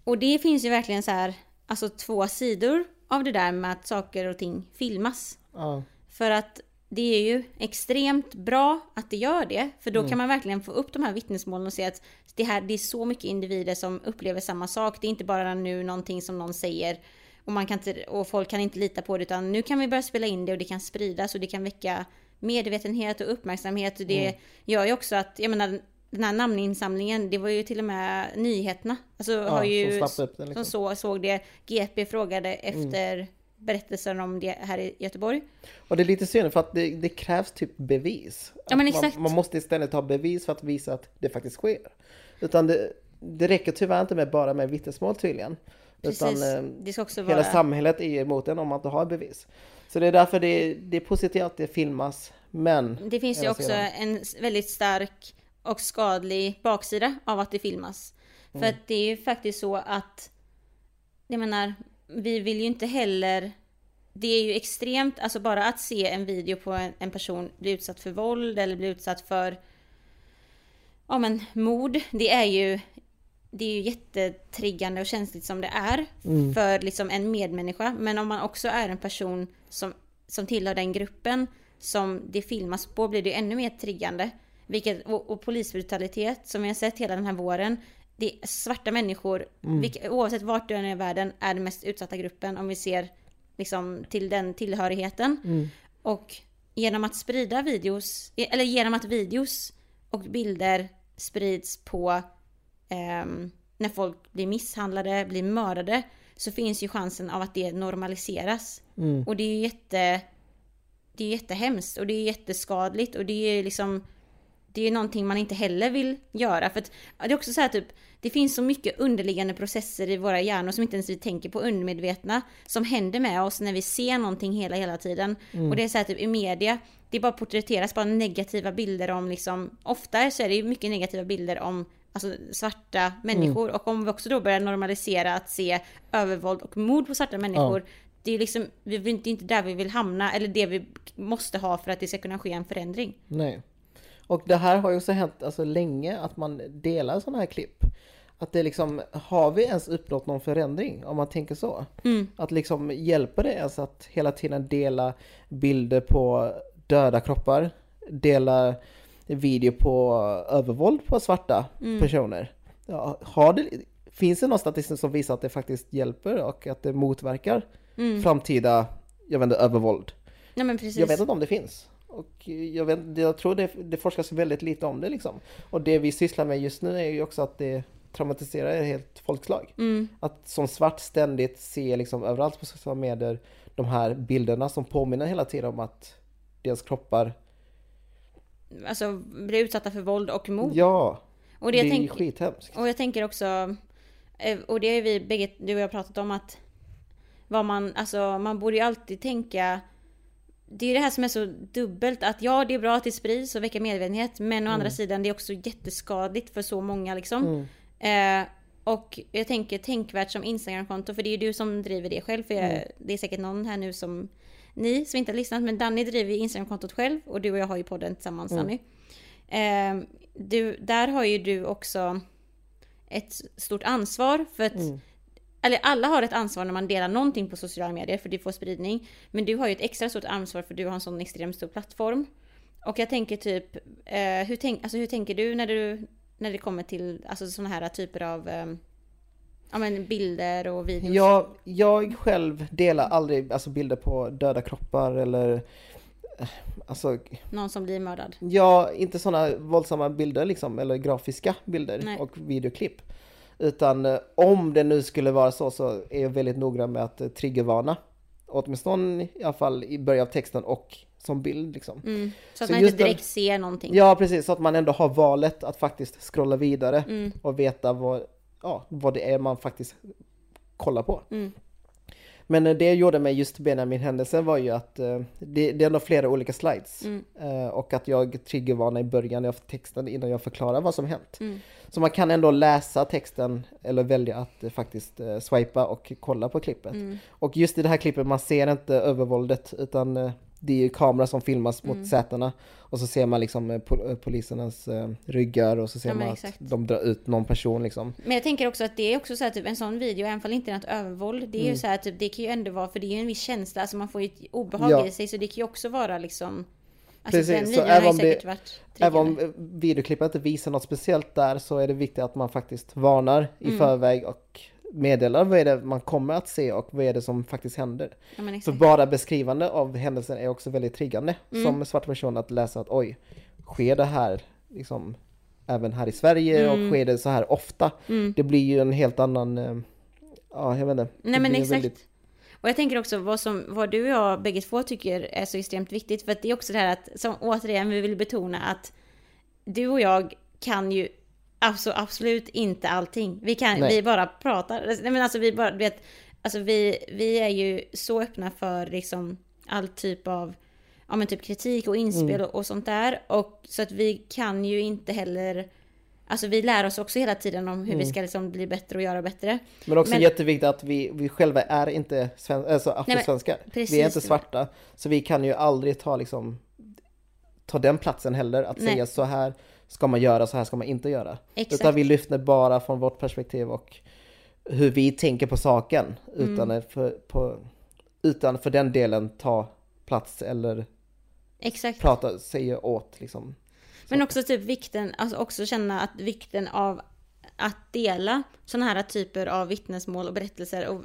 Och det finns ju verkligen så här, alltså två sidor av det där med att saker och ting filmas. Ja, För att det är ju extremt bra att det gör det. För då kan man verkligen få upp de här vittnesmålen och se att det, här, det är så mycket individer som upplever samma sak. Det är inte bara nu någonting som någon säger och, man kan inte, och folk kan inte lita på det. Utan nu kan vi börja spela in det och det kan spridas och det kan väcka medvetenhet och uppmärksamhet. Och det gör ju också att, jag menar, den här namninsamlingen, det var ju till och med nyheterna. Alltså har ju, som den, liksom. som så, såg det. GP frågade efter berättelsen om det här i Göteborg. Och det är lite synd för att det, det krävs typ bevis. Ja, men exakt. Man, man måste istället ha bevis för att visa att det faktiskt sker. Utan det, det räcker tyvärr inte med bara med vittnesmål tydligen. Precis. Utan eh, det ska också hela vara... samhället är emot en om man inte har bevis. Så det är därför det är, det är positivt att det filmas. Men Det finns ju också sidan. en väldigt stark och skadlig baksida av att det filmas. För att det är ju faktiskt så att, jag menar, vi vill ju inte heller det är ju extremt, alltså bara att se en video på en, en person bli utsatt för våld eller bli utsatt för ja men mord, det är ju det är ju jättetriggande och känsligt som det är för liksom en medmänniska. Men om man också är en person som, som tillhör den gruppen som det filmas på blir det ännu mer triggande. Vilket, och, och polisbrutalitet som vi har sett hela den här våren. Det är svarta människor, vilka, oavsett vart du än är i världen, är den mest utsatta gruppen om vi ser liksom till den tillhörigheten. Och genom att sprida videos, eller genom att videos och bilder sprids på ehm, när folk blir misshandlade, blir mördade, så finns ju chansen av att det normaliseras. Och det är ju jätte, det är jättehemskt och det är jätteskadligt och det är liksom det är någonting man inte heller vill göra. För att, ja, det är också så här typ, det finns så mycket underliggande processer i våra hjärnor som inte ens vi tänker på undermedvetna. Som händer med oss när vi ser någonting hela, hela tiden. Och det är så här typ i media, det bara porträtteras bara negativa bilder om liksom, ofta så är det ju mycket negativa bilder om alltså, svarta människor. Och om vi också då börjar normalisera att se övervåld och mord på svarta människor. Det är liksom, vi vill inte, inte där vi vill hamna, eller det vi måste ha för att det ska kunna ske en förändring. Nej. Och det här har ju också hänt alltså, länge att man delar sådana här klipp. Att det liksom, har vi ens uppnått någon förändring om man tänker så? Att liksom hjälper det ens att hela tiden dela bilder på döda kroppar, dela video på övervåld på svarta personer? Ja, har det, finns det någon statistik som visar att det faktiskt hjälper och att det motverkar framtida, jag vet inte, övervåld? Ja men precis. Jag vet inte om det finns. Och jag, vet, jag tror det, det forskas väldigt lite om det liksom. Och det vi sysslar med just nu är ju också att det traumatiserar ett helt folkslag. Att som svart ständigt se liksom överallt på sociala medier de här bilderna som påminner hela tiden om att deras kroppar, Alltså blir utsatta för våld och mord. ja, och det, det, är jag ju tänk, skithemskt. och jag tänker också, eh, och det är vi bägge, du och jag pratat om att vad man, alltså man borde ju alltid tänka det är det här som är så dubbelt att ja det är bra att det sprids och väcker medvetenhet men å andra sidan det är också jätteskadligt för så många liksom. Eh, och jag tänker tänkvärt som Instagramkonto för det är ju du som driver det själv för jag, det är säkert någon här nu som ni som inte har lyssnat men Danny driver Instagramkontot själv och du och jag har ju podden tillsammans Danny. Eh, du, där har ju du också ett stort ansvar för att eller alla har ett ansvar när man delar någonting på sociala medier för det får spridning. Men du har ju ett extra stort ansvar för du har en sån extremt stor plattform. Och jag tänker typ, eh, hur, tänk, alltså hur tänker du när, du när det kommer till alltså såna här typer av eh, ja, men bilder och videos? Jag, jag själv delar aldrig alltså, bilder på döda kroppar eller eh, Alltså, Någon som blir mördad? ja, inte sådana våldsamma bilder liksom, eller grafiska bilder Nej. och videoklipp. Utan eh, om det nu skulle vara så så är jag väldigt noggrann med att eh, triggervarna. Åtminstone i alla fall i början av texten och som bild liksom. Mm. Så att Så man inte den- direkt ser någonting? Ja precis, så att man ändå har valet att faktiskt scrolla vidare Mm. och veta vad, ja, vad det är man faktiskt kollar på. Mm. Men eh, det jag gjorde med just Benjamin-händelsen var ju att eh, det, det är nog flera olika slides. Mm. Eh, och att jag triggervarnar i början av texten innan jag förklarar vad som hänt. Mm. Så man kan ändå läsa texten eller välja att faktiskt swipa och kolla på klippet. Mm. Och just i det här klippet, man ser inte övervåldet utan det är ju kamera som filmas Mm. mot sätena. Och så ser man liksom eh, pol- eh, polisernas eh, ryggar och så ser Ja, man exakt. att de drar ut någon person liksom. Men jag tänker också att det är också så här, typ en sån video, även det inte är något övervåld, det är Mm. ju så här, typ, det kan ju ändå vara, för det är ju en viss känsla, alltså man får ju ett obehag Ja. i sig, så det kan ju också vara liksom... Alltså Precis, den så videon har även om det- Även om videoklippet inte visar något speciellt där så är det viktigt att man faktiskt varnar i Mm. förväg och meddelar vad är det man kommer att se och vad är det som faktiskt händer. Ja, exakt. bara beskrivande av händelsen är också väldigt triggande Mm. som svart person att läsa att oj, sker det här liksom även här i Sverige Mm. och sker det så här ofta? Det blir ju en helt annan, eh, ja jag vet inte. Nej men exakt. väldigt- Och jag tänker också vad, som, vad du och jag bägge två tycker är så extremt viktigt. För att det är också det här att, som återigen vi vill betona att du och jag kan ju alltså absolut inte allting. Vi kan, Nej. vi bara pratar. Nej men alltså vi bara, vet, alltså vi, vi är ju så öppna för liksom all typ av, ja men typ kritik och inspel Mm. och, och sånt där. Och så att vi kan ju inte heller Alltså vi lär oss också hela tiden om hur Mm. vi ska liksom bli bättre och göra bättre. Men också Men- jätteviktigt att vi, vi själva är inte sven, alltså afrosvenskar. vi är inte svarta. Så vi kan ju aldrig ta liksom ta den platsen heller. Att Nej. säga så här ska man göra, så här ska man inte göra. Exakt. Utan vi lyfter bara från vårt perspektiv och hur vi tänker på saken. Utan, Mm. för, på, utan för den delen ta plats eller Exakt. prata, säga åt liksom. Men också typ vikten, alltså också känna att vikten av att dela sådana här typer av vittnesmål och berättelser och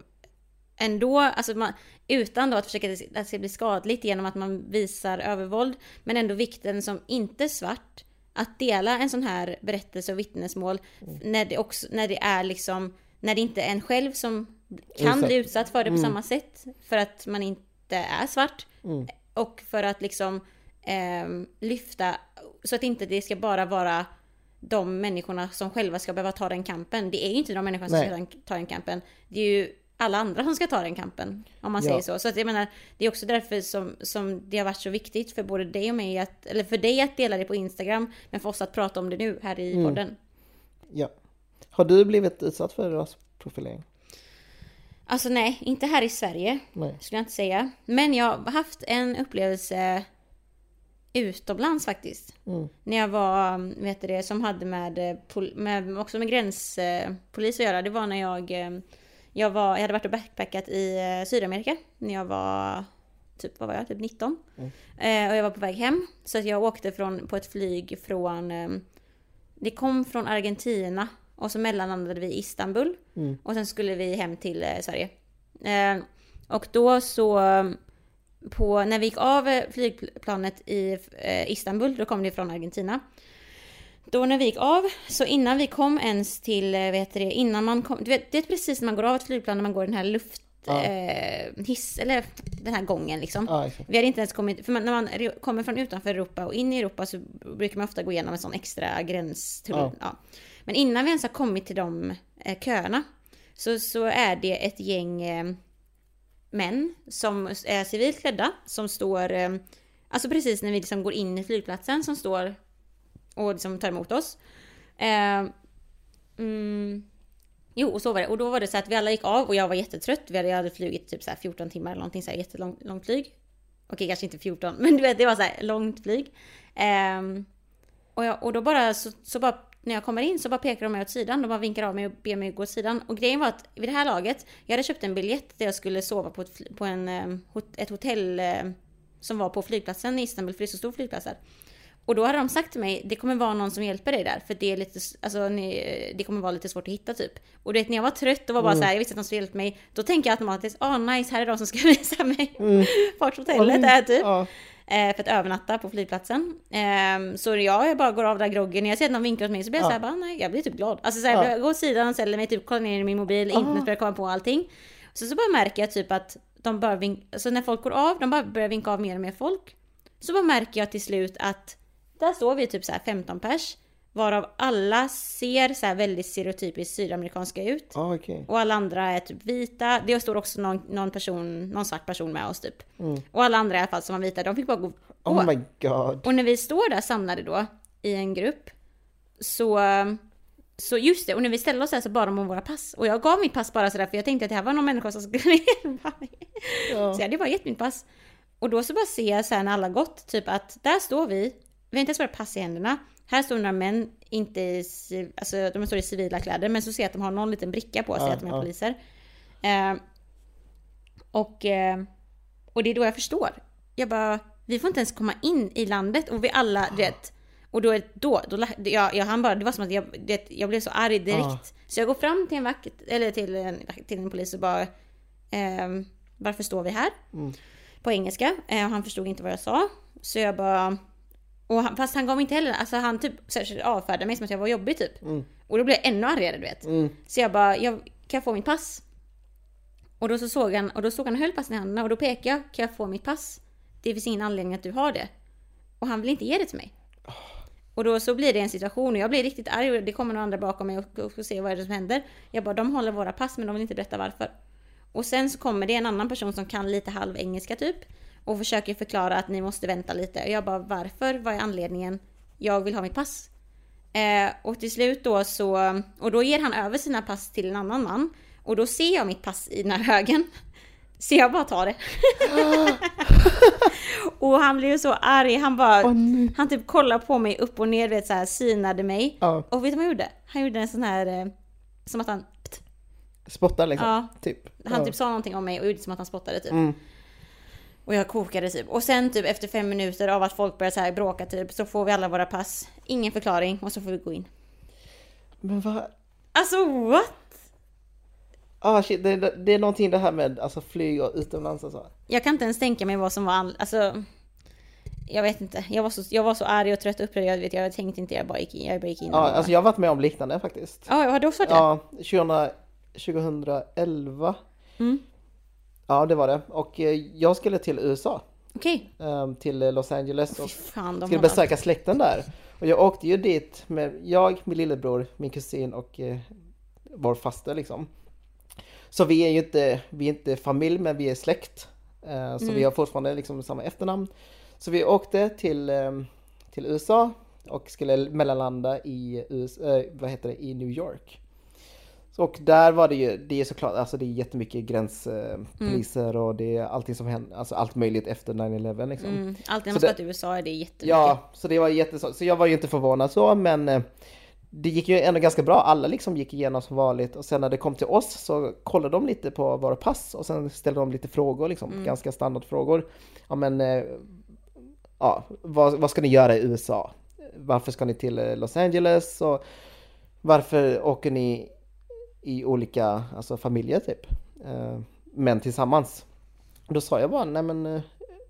ändå, alltså man, utan då att försöka att det ska bli skadligt genom att man visar övervåld, men ändå vikten som inte svart att dela en sån här berättelse och vittnesmål när det också, när det är liksom, när det inte är en själv som kan Exakt. bli utsatt för det på samma sätt för att man inte är svart. Mm. Och för att liksom ehm, lyfta, så att inte det ska bara vara de människorna som själva ska behöva ta den kampen. Det är ju inte de människorna som Nej. ska ta den kampen. Det är ju alla andra som ska ta den kampen. Om man Ja. säger så. Så att jag menar, det är också därför som, som det har varit så viktigt för både dig och mig att, eller för dig att dela det på Instagram, men för oss att prata om det nu här i Mm. podden. Ja. Har du blivit utsatt för rasprofilering? Alltså nej, inte här i Sverige. Nej. Skulle jag inte säga. Men jag har haft en upplevelse utomlands faktiskt. Mm. När jag var, vet du det, som hade med, eh, med också med gränspolis att göra. Det var när jag, eh, jag var, jag hade varit och backpackat i eh, Sydamerika. När jag var, typ, vad var jag, typ 19. Mm. Eh, och jag var på väg hem. Så att jag åkte från, på ett flyg från, eh, det kom från Argentina. Och så mellanlandade vi i Istanbul. Mm. Och sen skulle vi hem till eh, Sverige. Eh, och då så, på, när vi gick av eh, flygplanet i Istanbul, då kom det från Argentina. Då när vi gick av, så innan vi kom ens till, eh, vet det, innan man kom, du vet, det är precis när man går av ett flygplan, när man går den här luft, Ja. eh, hiss, eller den här gången liksom. Ja, exakt. Vi hade inte ens kommit, för man, när man kommer från utanför Europa och in i Europa så brukar man ofta gå igenom en sån extra gränstull. Ja. Ja. Men innan vi ens har kommit till de eh, köerna så, så är det ett gäng eh, män som är civilt klädda som står, eh, alltså precis när vi liksom går in i flygplatsen som står och liksom tar emot oss. Eh, mm, Jo, och så var det. Och då var det så att vi alla gick av och jag var jättetrött. Vi hade, jag hade flugit typ så här 14 timmar eller någonting så här jättelångt långt flyg. Okej, kanske inte 14, men du vet, det var så här långt flyg. Eh, och, jag, och då bara så, så bara när jag kommer in så bara pekar de mig åt sidan. De bara vinkar av mig och ber mig gå åt sidan. Och grejen var att vid det här laget, jag hade köpt en biljett där jag skulle sova på ett, på en, eh, ett hotell eh, som var på flygplatsen i Istanbul, för det är så stor flygplats här. Och då hade de sagt till mig, det kommer vara någon som hjälper dig där, för det är lite, alltså, ni, det kommer vara lite svårt att hitta typ. Och du vet när jag var trött och var bara Mm. så här, jag visste att de skulle hjälpa mig, då tänker jag automatiskt, ah nice, här är de som ska visa mig Mm. vart hotellet är typ. Ja. Eh, för att övernatta på flygplatsen. Eh, så jag, jag bara går av där groggen, när jag ser att någon vinkar åt mig så blir jag Ja. såhär, bara nej, jag blir typ glad. Alltså såhär, Ja. jag går åt sidan, ställer mig, typ kollar ner i min mobil, Ah. internet börjar komma på allting. Så, så bara märker jag typ att de bara vink, alltså när folk går av, de bara börjar vinka av mer och mer folk. Så bara märker jag till slut att där står vi typ så här 15 pers. Varav alla ser så väldigt stereotypiskt sydamerikanska ut. Ja, okej. Och alla andra är typ vita. Det står också någon, någon person, någon svart person med oss typ. Mm. Och alla andra i alla fall som var vita, de fick bara gå Oh my god. Och när vi står där samlade då i en grupp så så just det, och när vi ställde oss där så bad de om våra pass. Och jag gav mitt pass bara sådär för jag tänkte att det här var någon människa som skulle hjälpa mig. Ja. Så jag hade bara gett mitt pass. Och då så bara ser jag sen när alla gått, typ att där står vi. Vi har inte ens våra pass i händerna. Här står några män, inte i, alltså de står i civila kläder, men så ser jag att de har någon liten bricka på sig Ja, att de är ja. poliser. Eh, och, eh, och det är då jag förstår. Jag bara, vi får inte ens komma in i landet och vi alla, du vet. Och då, då, då jag, jag han bara, det var som att jag, vet, jag blev så arg direkt. Ja. Så jag går fram till en vakt, eller till en, till en polis och bara, ehm, varför står vi här? Mm. På engelska. Eh, och han förstod inte vad jag sa. Så jag bara, och han, fast han gav mig inte heller, alltså han typ avfärdade mig som att jag var jobbig typ. Mm. Och då blev jag ännu argare du vet. Mm. Så jag bara, jag, kan jag få mitt pass? Och då så såg han, och då såg han och höll passen i händerna och då pekade jag, kan jag få mitt pass? Det finns ingen anledning att du har det. Och han vill inte ge det till mig. Och då så blir det en situation och jag blir riktigt arg och det kommer några andra bakom mig och, och, och se vad är det som händer. Jag bara, de håller våra pass men de vill inte berätta varför. Och sen så kommer det en annan person som kan lite halv engelska typ. Och försöker förklara att ni måste vänta lite. Och jag bara, varför? Vad är anledningen? Jag vill ha mitt pass. Eh, och till slut då så, och då ger han över sina pass till en annan man. Och då ser jag mitt pass i den här högen. Så jag bara tar det. och han blev så arg, han bara, nej. han typ kollade på mig upp och ner, vet så här, synade mig. Ja, Och vet du vad han gjorde? Han gjorde en sån här, eh, som att han, spottar liksom. ja, Typ. han typ sa någonting om mig och gjorde som att han spottade typ. Mm. Och jag kokade typ. Och sen typ efter fem minuter av att folk börjar så här bråka typ så får vi alla våra pass. Ingen förklaring och så får vi gå in. Men vad? Alltså what? Ah, shit, det, det, det är någonting det här med alltså, flyg och utomlands och så. Jag kan inte ens tänka mig vad som var all... Alltså... Jag vet inte. Jag var så, jag var så arg och trött och upprörd. Jag, vet, jag tänkte inte, jag bara gick in. Jag bara gick in Ja, bara- alltså jag har varit med om liknande faktiskt. Ja, har du också varit det? Ja, 20, 2011. Mm. Ja, det var det. Och eh, jag skulle till USA, Okej. eh, till eh, Los Angeles och fan, skulle besöka släkten där. Och jag åkte ju dit med jag, min lillebror, min kusin och eh, vår faster liksom. Så vi är ju inte, vi är inte familj men vi är släkt. Eh, så Mm. vi har fortfarande liksom samma efternamn. Så vi åkte till, eh, till USA och skulle mellanlanda i, US, eh, vad heter det, i New York. Och där var det ju, det är såklart, alltså det är jättemycket gränspoliser och det är allting som händer, alltså allt möjligt efter 9-11 liksom. Mm. Alltid när man ska till USA är det jättemycket. Ja, så det var jätteså. Så jag var ju inte förvånad så, men eh, det gick ju ändå ganska bra. Alla liksom gick igenom som vanligt och sen när det kom till oss så kollade de lite på våra pass och sen ställde de lite frågor, liksom ganska standardfrågor. Ja, men eh, ja, vad, vad ska ni göra i USA? Varför ska ni till eh, Los Angeles? Och varför åker ni i olika alltså familjer typ? Eh, men tillsammans. Då sa jag bara, nej men eh,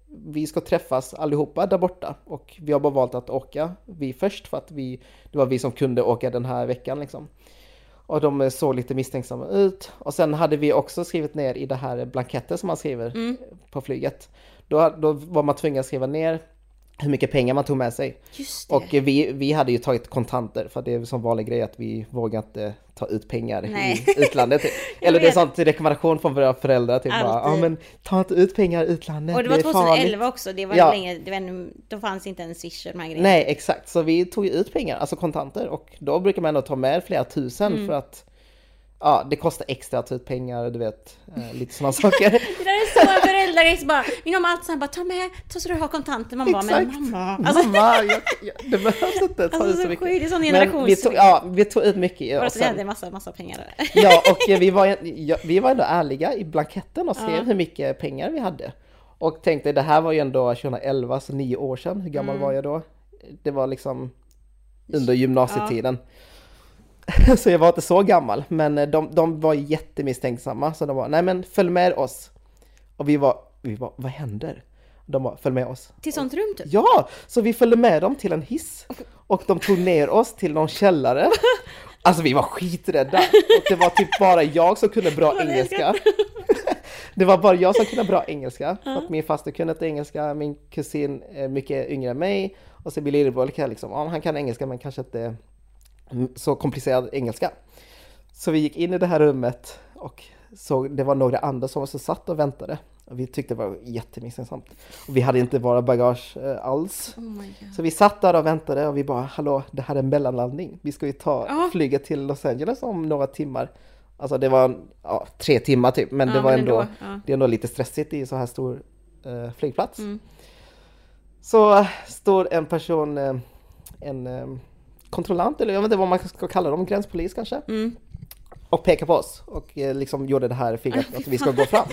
vi ska träffas allihopa där borta och vi har bara valt att åka vi först för att vi, det var vi som kunde åka den här veckan liksom. Och de såg lite misstänksamma ut. Och sen hade vi också skrivit ner i det här blanketten som man skriver Mm. på flyget. Då, då var man tvungen att skriva ner hur mycket pengar man tog med sig. Och vi, vi hade ju tagit kontanter för det är som vanlig grej att vi vågar inte ta ut pengar Nej. i utlandet. Eller det är sånt rekommendation från våra föräldrar. Typ bara, ja men ta inte ut pengar i utlandet, och det var är 2011 farligt. också. Det var Ja. länge, det var ännu, då fanns inte en swish och de här grejerna. Nej exakt, så vi tog ju ut pengar, alltså kontanter och då brukar man ändå ta med flera tusen Mm. för att Ja, det kostar extra att ta ut pengar, du vet, eh, lite sådana saker. Det där är så så bara, Min mamma alltid såhär bara ta med, ta så du har kontanter. Man bara men Exakt. mamma. Alltså, Mamma, jag, jag, det behövs inte ta Alltså, så mycket. det är sån Men vi generations- tog, ja, vi tog ut mycket. Och så vi hade sen, massa, massa pengar. ja, och eh, vi var, ja, vi var ändå ärliga i blanketten och skrev Ja. hur mycket pengar vi hade. Och tänkte, det här var ju ändå 2011, så nio år sedan. Hur gammal Mm. var jag då? Det var liksom under gymnasietiden. så jag var inte så gammal, men eh, de, de var jättemisstänksamma. Så de var, nej men följ med oss. Och vi var, vi var, vad händer? De var, följ med oss. Till sånt rum typ. Ja, så vi följde med dem till en hiss och de tog ner oss till någon källare. Alltså vi var skiträdda och det var typ bara jag som kunde bra engelska. Det var bara jag som kunde bra engelska, för att min faster kunde inte engelska, min kusin är mycket yngre än mig och så min lillebror liksom, ja, han kan engelska men kanske inte så komplicerad engelska. Så vi gick in i det här rummet och såg, det var några andra som också satt och väntade. Och vi tyckte det var jättemisstänksamt. Och vi hade inte våra bagage eh, alls. Oh. Så vi satt där och väntade och vi bara, hallå, det här är en mellanlandning. Vi ska ju ta Ja. flyget till Los Angeles om några timmar. Alltså det var ja, tre timmar typ, men det Ja, var men ändå, ändå, ja. det är ändå lite stressigt i så här stor eh, flygplats. Mm. Så eh, står en person, eh, en eh, kontrollant eller jag vet inte vad man ska kalla dem, gränspolis kanske, Mm. och pekar på oss och eh, liksom gjorde det här fingret att vi ska gå fram.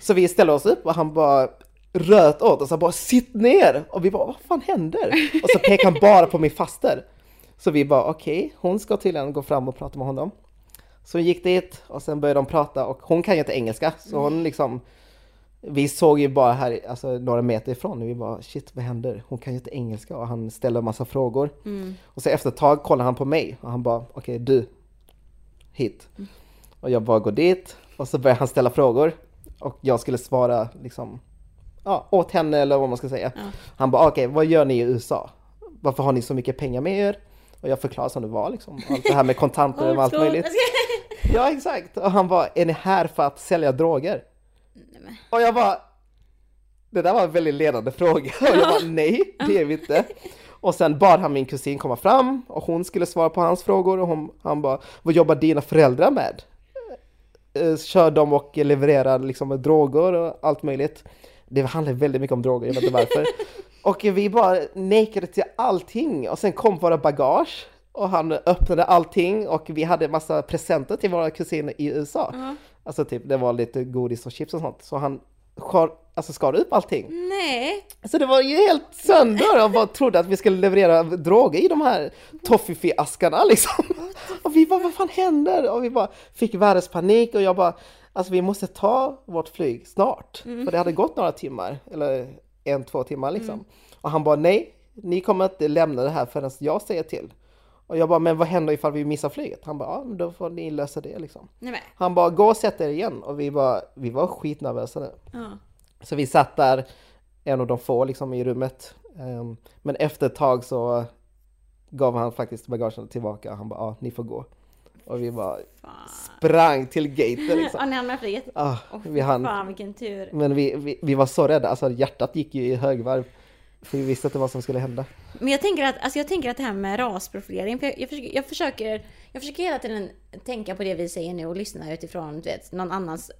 Så vi ställer oss upp och han bara röt åt oss och bara sitt ner! Och vi bara vad fan händer? Och så pekar han bara på min faster. Så vi bara okej, hon ska tydligen gå fram och prata med honom. Så vi gick dit och sen började de prata och hon kan ju inte engelska så hon liksom Vi såg ju bara här, alltså några meter ifrån och vi bara shit vad händer? Hon kan ju inte engelska och han ställer en massa frågor. Mm. Och så efter ett tag kollar han på mig och han bara okej du Hit. Och jag bara går dit och så börjar han ställa frågor och jag skulle svara liksom ja, åt henne eller vad man ska säga. Ja. Han bara okej vad gör ni i USA? Varför har ni så mycket pengar med er? Och jag förklarar som det var liksom. Allt det här med kontanter och allt möjligt. Ja exakt. Och han bara, är ni här för att sälja droger? Och jag bara, det där var en väldigt ledande fråga. Och jag bara, nej det är vi inte. Och sen bad han min kusin komma fram och hon skulle svara på hans frågor och hon, han bara Vad jobbar dina föräldrar med? Eh, Kör de och levererar liksom droger och allt möjligt. Det handlar väldigt mycket om droger, jag vet inte varför. Och vi bara nekade till allting och sen kom våra bagage och han öppnade allting och vi hade massa presenter till våra kusiner i USA. Ja. Alltså typ det var lite godis och chips och sånt. Så han skar, alltså skar upp allting. Nej! Så det var ju helt sönder och bara trodde att vi skulle leverera droger i de här toffifee-askarna liksom. Och vi bara, vad fan händer? Och vi bara fick världens panik och jag bara, alltså vi måste ta vårt flyg snart. För det hade gått några timmar, eller en, två timmar liksom. Och han bara, nej, ni kommer inte lämna det här förrän jag säger till. Och jag bara, men vad händer ifall vi missar flyget? Han bara, ja men då får ni lösa det liksom. Nej. Han bara, gå och sätt er igen. Och vi, bara, vi var skitnervösa nu. Ja. Så vi satt där, en av de få liksom i rummet. Ehm, Men efter ett tag så gav han faktiskt bagagen tillbaka. Han bara, ja ni får gå. Och vi bara Fan. sprang till gaten Ja, liksom. ni hann med flyget? Ah, Åh, vi hann. Fan vilken tur. Men vi, vi, vi var så rädda, alltså hjärtat gick ju i högvarv. För vi visste inte vad som skulle hända. Men jag tänker att, alltså jag tänker att det här med rasprofilering, för jag, jag, försöker, jag, försöker, jag försöker hela tiden tänka på det vi säger nu och lyssna utifrån du vet, någon annans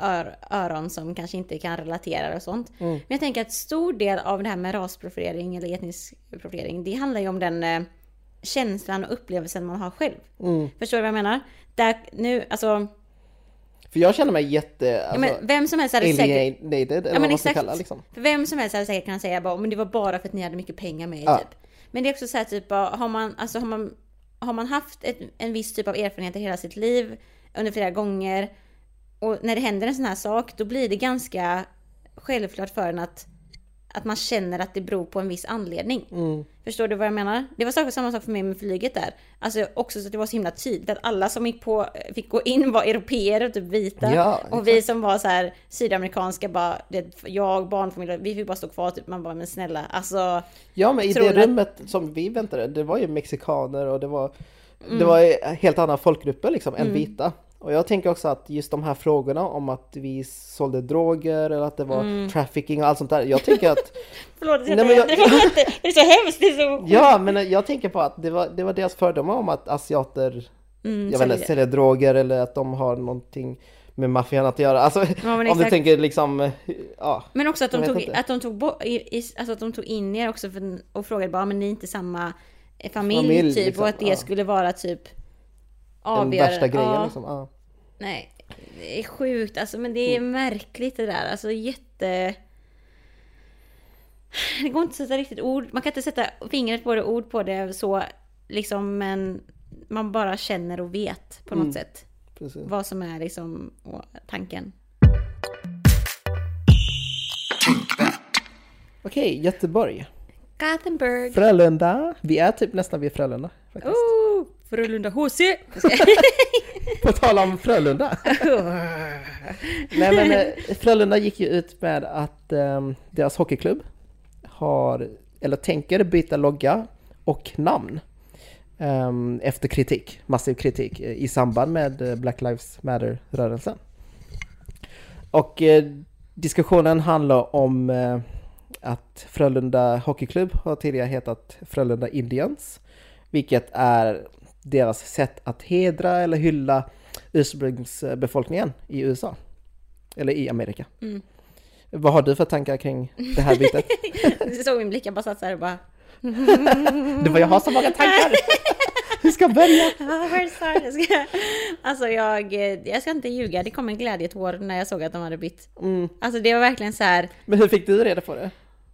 ör, öron som kanske inte kan relatera och sånt. Mm. Men jag tänker att stor del av det här med rasprofilering eller etnisk profilering, det handlar ju om den eh, känslan och upplevelsen man har själv. Mm. Förstår du vad jag menar? Där, nu, alltså, För jag känner mig jätte, ja, alltså, men vem som helst hade säkert... eller men vad exakt. kalla liksom. För vem som helst hade säkert kunnat säga bara, men det var bara för att ni hade mycket pengar med er Ja. typ. Men det är också så här typ, har man, alltså har man, har man haft ett, en viss typ av erfarenheter hela sitt liv under flera gånger och när det händer en sån här sak, då blir det ganska självklart för en att, att man känner att det beror på en viss anledning. Mm. Förstår du vad jag menar? Det var samma sak för mig med flyget där. Alltså också så att det var så himla tydligt att alla som gick på, fick gå in var europeer och typ vita. Ja, och vi som var så här sydamerikanska bara, det, jag, barnfamilj, vi fick bara stå kvar typ. Man bara, men snälla, alltså. Ja men i det du att- rummet som vi väntade, det var ju mexikaner och det var, Mm. det var helt andra folkgrupper liksom än vita. Och jag tänker också att just de här frågorna om att vi sålde droger eller att det var Mm. trafficking och allt sånt där. Jag tänker att, Förlåt, Nej, men jag- det, inte, det är så hemskt, det är så... ja men jag tänker på att det var, det var deras fördomar om att asiater, Mm, jag vet inte, säljer droger eller att de har någonting med maffian att göra. Alltså men om du tänker liksom, eh, ja. Men också att de, tog, inte. att de tog i, alltså att de tog in er också för, och frågade bara, men ni är inte samma familj, Familj, typ. liksom, och att det ja. skulle vara typ Den avgörande. värsta grejen Ja. liksom. Ja. Nej, det är sjukt alltså, men det är Mm. märkligt det där. Alltså jätte... Det går inte att sätta riktigt ord, man kan inte sätta fingret på det, ord på det så liksom, men man bara känner och vet på något Mm. sätt Precis. vad som är liksom tanken. Okej, Göteborg. Gothenburg! Frölunda. Vi är typ nästan vid Frölunda. Faktiskt. Oh, Frölunda HC! På tal om Frölunda. Nej men eh, Frölunda gick ju ut med att eh, deras hockeyklubb har, eller tänker byta logga och namn. eh, efter kritik, massiv kritik eh, i samband med eh, Black Lives Matter-rörelsen. Och eh, diskussionen handlar om eh, att Frölunda Hockeyklubb har tidigare hetat Frölunda Indians. Vilket är deras sätt att hedra eller hylla ursprungsbefolkningen i USA. Eller i Amerika. Mm. Vad har du för tankar kring det här bytet? Du såg min blick, jag bara satt såhär och bara... Det var jag har så många tankar! Hur ska jag börja? Alltså jag, jag ska inte ljuga, det kom en glädjetår när jag såg att de hade bytt. Mm. Alltså det var verkligen så här. Men hur fick du reda på det?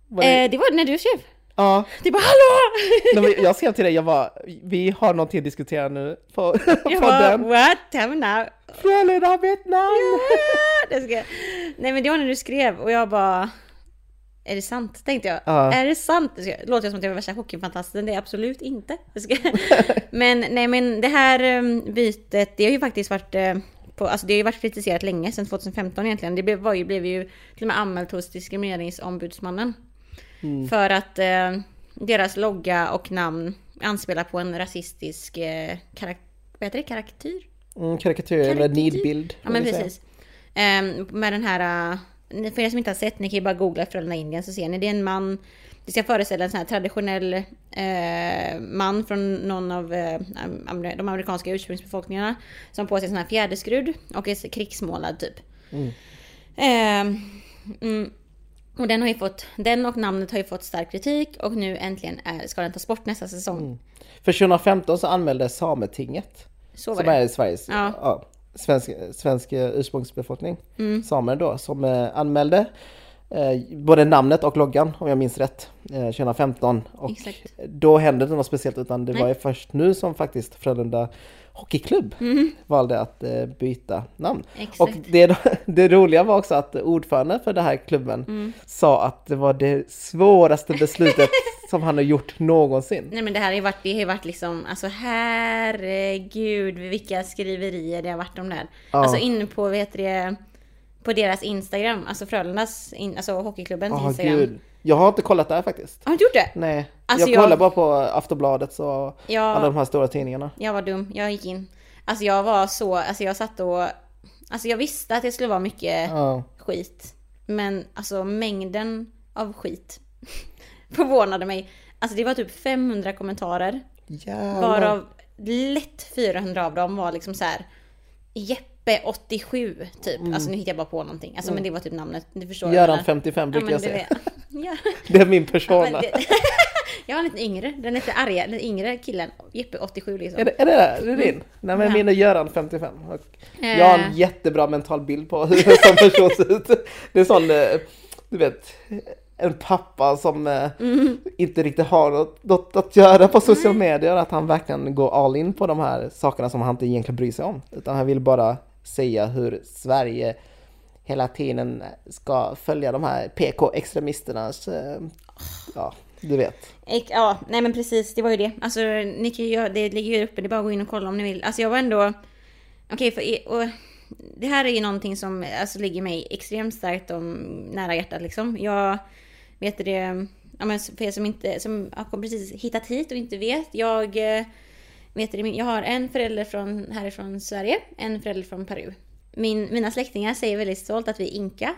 Var det... Eh, det var när du skrev. Ja, Det bara hallå! Nej, jag skrev till dig, jag bara, vi har någonting att diskutera nu på Jag bara podden. what? Tell me now. Frölunda bytt namn! Det ska... Nej men det var när du skrev och jag bara... Är det sant? Tänkte jag. Ja. Är det sant? Det. Låter som att jag var värsta hockeyfantasten. Det är absolut inte. Men nej men det här um, bytet, det har ju faktiskt varit... eh, På, alltså det har ju varit kritiserat länge, sedan 2015 egentligen. Det blev, var ju, blev ju till och med anmält hos Diskrimineringsombudsmannen. Mm. För att eh, deras logga och namn anspelar på en rasistisk eh, karak- vad heter det? Karaktyr? Mm, karikatyr eller nidbild. Ja men precis. Ehm, med den här, uh, för er som inte har sett, ni kan ju bara googla Frölunda Indien så ser ni. Det är en man det ska föreställa en sån här traditionell eh, man från någon av eh, de amerikanska ursprungsbefolkningarna. Som på sig sån här fjäderskrud och är krigsmålad typ. Eh, mm, och den har ju fått, den och namnet har ju fått stark kritik och nu äntligen är, ska den tas bort nästa säsong. För 2015 så anmälde Sametinget, Så som det. är Sveriges Ja. ja. svensk, svensk eh, ursprungsbefolkning, Mm. samer då, som eh, anmälde eh, både namnet och loggan om jag minns rätt, eh, 2015. Och Exakt. då hände det något speciellt utan det Nej. var ju först nu som faktiskt Frölunda Hockeyklubb valde att eh, byta namn. Mm. Exakt. Och det, det roliga var också att ordföranden för den här klubben Mm. sa att det var det svåraste beslutet som han har gjort någonsin. Nej men det här har ju varit, det har varit liksom, alltså herregud vilka skriverier det har varit om det här. Ja. Alltså inne på, heter det, på deras Instagram, alltså Frölundas, in, alltså hockeyklubbens Åh Instagram. gud. Jag har inte kollat där faktiskt. Har du inte gjort det? Nej, Alltså, jag jag- kollar bara på Aftonbladet och Ja. alla de här stora tidningarna. Jag var dum, jag gick in. Alltså jag var så, alltså jag satt och, alltså jag visste att det skulle vara mycket Ja. skit. Men alltså mängden av skit förvånade mig. Alltså det var typ 500 kommentarer. Jävlar. Varav lätt 400 av dem var liksom så här. Jeppe 87 typ. Alltså nu hittar jag bara på någonting. Alltså men det var typ namnet. Du förstår Göran menar. 55 brukar men jag säga. Ja. Det är min persona. det, jag var lite yngre. Den lite arga, den yngre killen. Jeppe 87 liksom. Är det, är det, är det din? Nej men Ja. min är Göran 55. Och Eh. jag har en jättebra mental bild på hur en sån person ser ut. Det är sån, eh, du vet, en pappa som eh, Mm. inte riktigt har något, något att göra på sociala medier. Att han verkligen går all in på de här sakerna som han inte egentligen bryr sig om. Utan han vill bara säga hur Sverige hela tiden ska följa de här PK-extremisternas, eh, ja, du vet. Ek- Ja, nej men precis, det var ju det. Alltså, ni kan ju, det ligger ju uppe, det är bara att gå in och kolla om ni vill. Alltså jag var ändå... Okej, för och, det här är ju någonting som alltså, ligger mig extremt starkt om, nära hjärtat liksom. Jag vet det, ja, men för er som inte, som har precis hittat hit och inte vet. Jag eh, vet det, jag har en förälder från, härifrån Sverige, en förälder från Peru. Min, mina släktingar säger väldigt stolt att vi är inka.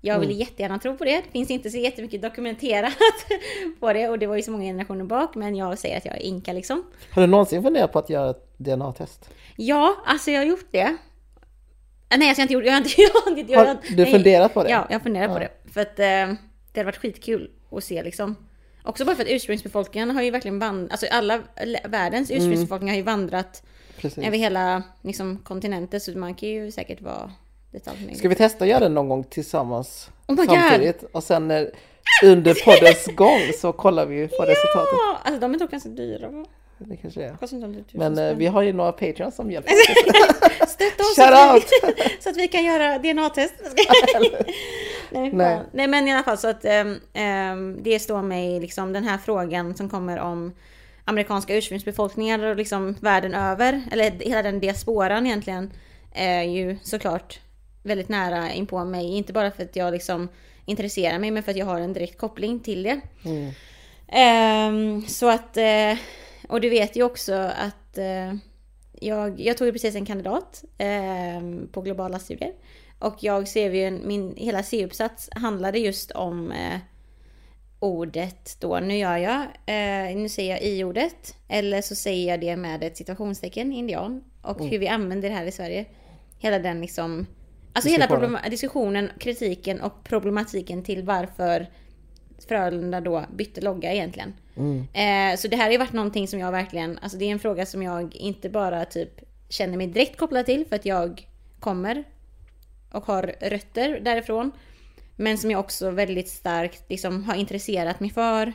Jag vill jättegärna tro på det. Det finns inte så jättemycket dokumenterat på det och det var ju så många generationer bak men jag säger att jag är inka liksom. Har du någonsin funderat på att göra ett DNA-test? Ja, alltså jag har gjort det. Ah, Nej, alltså jag har inte gjort jag har inte, jag har inte, jag Har du funderat på det? Ja, jag har funderat på Ja. det. För att eh, det hade varit skitkul att se liksom. Också bara för att ursprungsbefolkningen har ju verkligen vandrat, alltså alla världens Mm. ursprungsbefolkningar har ju vandrat Precis. över hela liksom, kontinenten så man kan ju säkert vara detaljnöjd. Ska vi testa att göra det någon gång tillsammans? Oh my God! samtidigt? Och sen eh, under poddens gång så kollar vi på resultatet. Ja, alltså de är dock ganska dyra. Det kanske är. Det Men eh, spänn. vi har ju några patreons som hjälper. Stötta oss så att, out! vi, så att vi kan göra DNA-test. Nej, Nej. Nej. Men i alla fall så att um, det står mig liksom den här frågan som kommer om amerikanska ursprungsbefolkningar och liksom världen över, eller hela den diasporan egentligen, är ju såklart väldigt nära in på mig. Inte bara för att jag liksom intresserar mig men för att jag har en direkt koppling till det. Mm. Ehm, så att, eh, och du vet ju också att eh, jag, jag tog ju precis en kandidat ehm, på globala studier. Och jag ser ju en, min hela C-uppsats handlade just om eh, ordet då. Nu gör jag, eh, nu säger jag i-ordet. Eller så säger jag det med ett situationstecken, indian. Och hur vi använder det här i Sverige. Hela den liksom, alltså hela Diskussionen. problem, diskussionen, kritiken och problematiken till varför Frölunda då bytte logga egentligen. Eh, så det här har ju varit någonting som jag verkligen, alltså det är en fråga som jag inte bara typ känner mig direkt kopplad till för att jag kommer och har rötter därifrån. Men som jag också väldigt starkt liksom har intresserat mig för.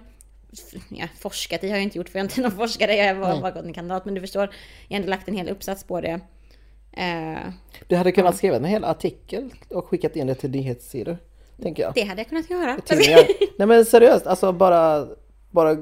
Ja, forskat i har jag inte gjort för jag är inte någon forskare, jag har bara, en kandidat. Men du förstår, jag har ändå lagt en hel uppsats på det. Eh, Du hade kunnat skriva en hel artikel och skickat in det till nyhetssidor. Tänker jag. det hade jag kunnat göra. Nej men seriöst, alltså bara, bara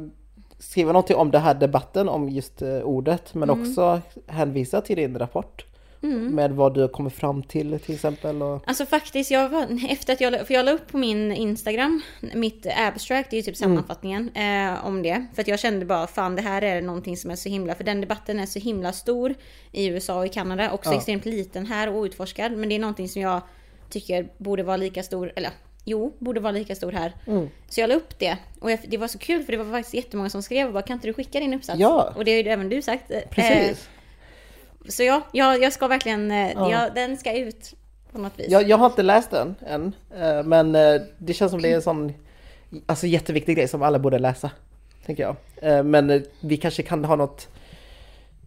skriva någonting om den här debatten om just eh, ordet. Men Mm. också hänvisa till din rapport. Med vad du har kommit fram till till exempel. Och, Alltså faktiskt, jag var, efter att jag, för jag la upp på min Instagram, mitt abstract, det är ju typ sammanfattningen eh, om det. För att jag kände bara, fan det här är någonting som är så himla, för den debatten är så himla stor i USA och i Kanada, också Ja. extremt liten här och outforskad. Men det är någonting som jag tycker borde vara lika stor, eller jo, borde vara lika stor här. Mm. Så jag la upp det. Och jag, det var så kul för det var faktiskt jättemånga som skrev och bara kan inte du skicka din uppsats? Ja. Och det har ju även du sagt. Eh, Precis. Så ja, jag, jag ska verkligen, eh, Ja. ja, den ska ut på något vis. Jag, jag har inte läst den än, eh, men eh, det känns som det är en sån alltså, jätteviktig grej som alla borde läsa. Tänker jag. Men vi kanske kan ha något,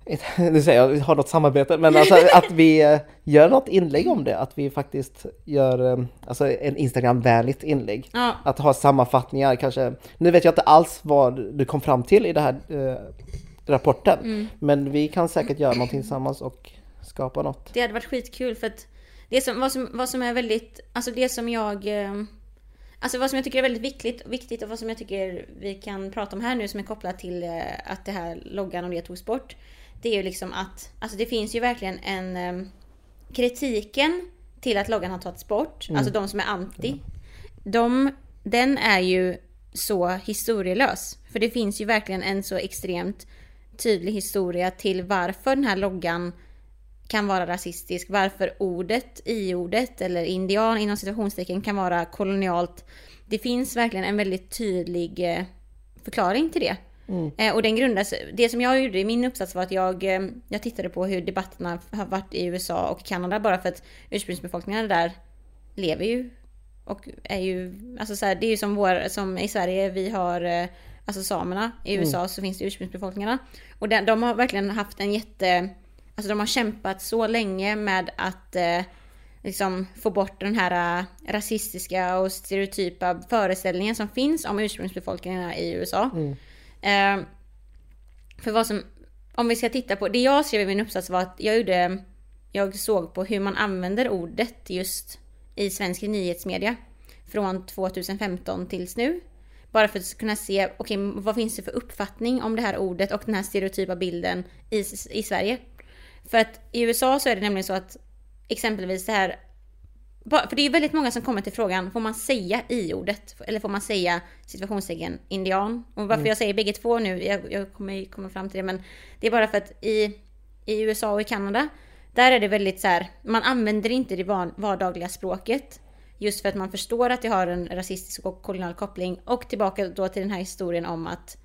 nu säger jag, ha något samarbete, men alltså att vi gör något inlägg om det. Att vi faktiskt gör alltså, en Instagram-vänligt inlägg. Ja, Att ha sammanfattningar kanske. Nu vet jag inte alls vad du kom fram till i den här rapporten. Mm. Men vi kan säkert göra någonting tillsammans och skapa något. det hade varit skitkul för att det som, vad, som, vad som är väldigt, alltså det som jag eh, Alltså vad som jag tycker är väldigt viktigt, viktigt och vad som jag tycker vi kan prata om här nu som är kopplat till eh, att det här loggan och det togs bort. Det är ju liksom att, alltså det finns ju verkligen en eh, kritiken till att loggan har tagits bort, alltså de som är anti. De, den är ju så historielös. För det finns ju verkligen en så extremt tydlig historia till varför den här loggan kan vara rasistisk, varför ordet, i-ordet eller indian inom situationstecken kan vara kolonialt. Det finns verkligen en väldigt tydlig eh, förklaring till det. Eh, och den grundas, det som jag gjorde i min uppsats var att jag, eh, jag tittade på hur debatterna har varit i USA och Kanada bara för att ursprungsbefolkningarna där lever ju och är ju, alltså så här, det är ju som vår, som i Sverige vi har Alltså samerna, i USA så finns det ursprungsbefolkningarna. Och den, de har verkligen haft en jätte, alltså de har kämpat så länge med att eh, liksom få bort den här eh, rasistiska och stereotypa föreställningen som finns om ursprungsbefolkningarna i USA. Eh, för vad som, om vi ska titta på, det jag skrev i min uppsats var att jag gjorde, jag såg på hur man använder ordet just i svensk nyhetsmedia från 2015 tills nu. Bara för att kunna se, okej, vad finns det för uppfattning om det här ordet och den här stereotypa bilden i, i Sverige? För att i USA så är det nämligen så att exempelvis det här för det är väldigt många som kommer till frågan, får man säga i-ordet? Eller får man säga situationstecken indian? Och varför jag säger bägge två nu, jag, jag kommer ju komma fram till det, men det är bara för att i, i USA och i Kanada, där är det väldigt så här, man använder inte det vardagliga språket. Just för att man förstår att det har en rasistisk och kolonial koppling. Och tillbaka då till den här historien om att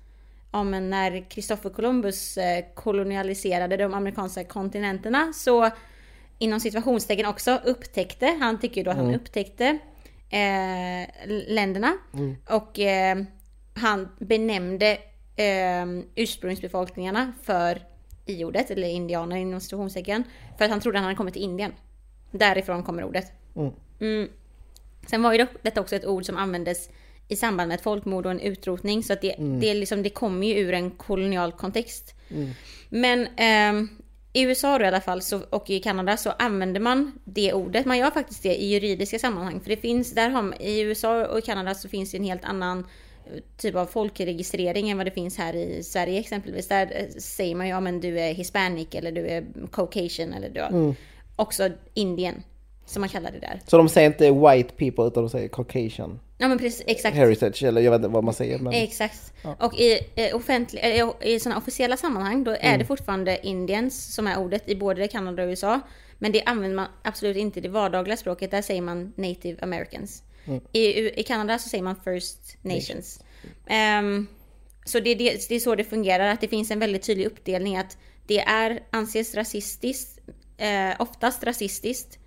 ja, men när Kristoffer Columbus eh, kolonialiserade de amerikanska kontinenterna så inom situationstecken också upptäckte, han tycker ju då att han upptäckte eh, länderna och eh, han benämnde eh, ursprungsbefolkningarna för i-ordet, eller indianer inom situationstecken, för att han trodde att han hade kommit till Indien. Därifrån kommer ordet. Mm. Mm. Sen var ju detta också ett ord som användes i samband med ett folkmord och en utrotning. Så att det, det, är liksom, det kommer ju ur en kolonial kontext. Men ehm, i USA då i alla fall så, och i Kanada så använder man det ordet. Man gör faktiskt det i juridiska sammanhang. För det finns, där har, i USA och i Kanada så finns det en helt annan eh, typ av folkregistrering än vad det finns här i Sverige exempelvis. Där eh, säger man ju ja men du är hispanic eller du är caucasian eller du är också indien. Som man kallar det där. Så de säger inte white people utan de säger caucasian Ja men precis, exakt. heritage eller jag vet inte vad man säger men Exakt. Och i, eh, offentlig, eh, i sådana officiella sammanhang då är Mm. det fortfarande indians som är ordet i både Kanada och USA. Men det använder man absolut inte i det vardagliga språket. Där säger man native americans. Mm. I, I Kanada så säger man first nations. Ehm, så det, det, det är så det fungerar. Att det finns en väldigt tydlig uppdelning. Att det är, anses rasistiskt, eh, oftast rasistiskt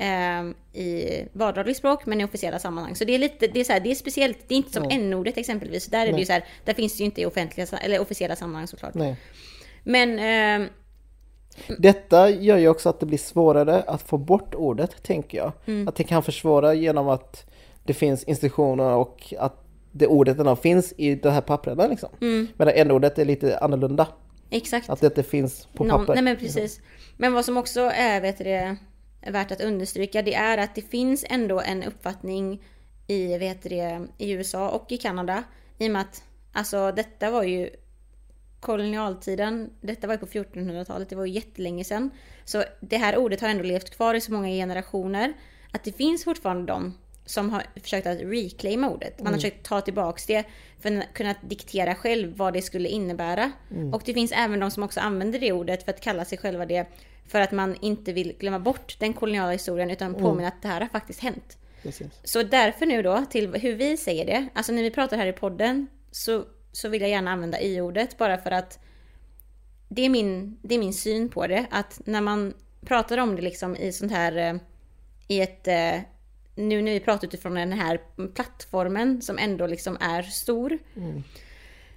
ehm, i vardagligt språk men i officiella sammanhang. Så det är lite, det är, så här, det är speciellt, det är inte som n-ordet exempelvis. Där är det ju så här, där finns det ju inte i offentliga, eller officiella sammanhang såklart. nej. Men ehm, Detta gör ju också att det blir svårare att få bort ordet, tänker jag. Mm. Att det kan försvåra genom att det finns instruktioner och att det ordet ändå finns i de här papperna liksom. Mm. Medan n-ordet är lite annorlunda. exakt. Att det inte finns på Någon- papper. Nej men precis. Men vad som också är, vet du det, värt att understryka det är att det finns ändå en uppfattning i, vet det, i USA och i Kanada. I och med att alltså detta var ju kolonialtiden, detta var ju på 1400-talet, det var ju jättelänge sedan. Så det här ordet har ändå levt kvar i så många generationer att det finns fortfarande de som har försökt att reclaima ordet. Man har försökt ta tillbaks det för att kunna diktera själv vad det skulle innebära. Och det finns även de som också använder det ordet för att kalla sig själva det för att man inte vill glömma bort den koloniala historien utan påminna att det här har faktiskt hänt. Precis. Så därför nu då till hur vi säger det. Alltså när vi pratar här i podden så, så vill jag gärna använda i-ordet bara för att det är, min, det är min syn på det. Att när man pratar om det liksom i sånt här eh, i ett eh, nu när vi pratar utifrån den här plattformen som ändå liksom är stor.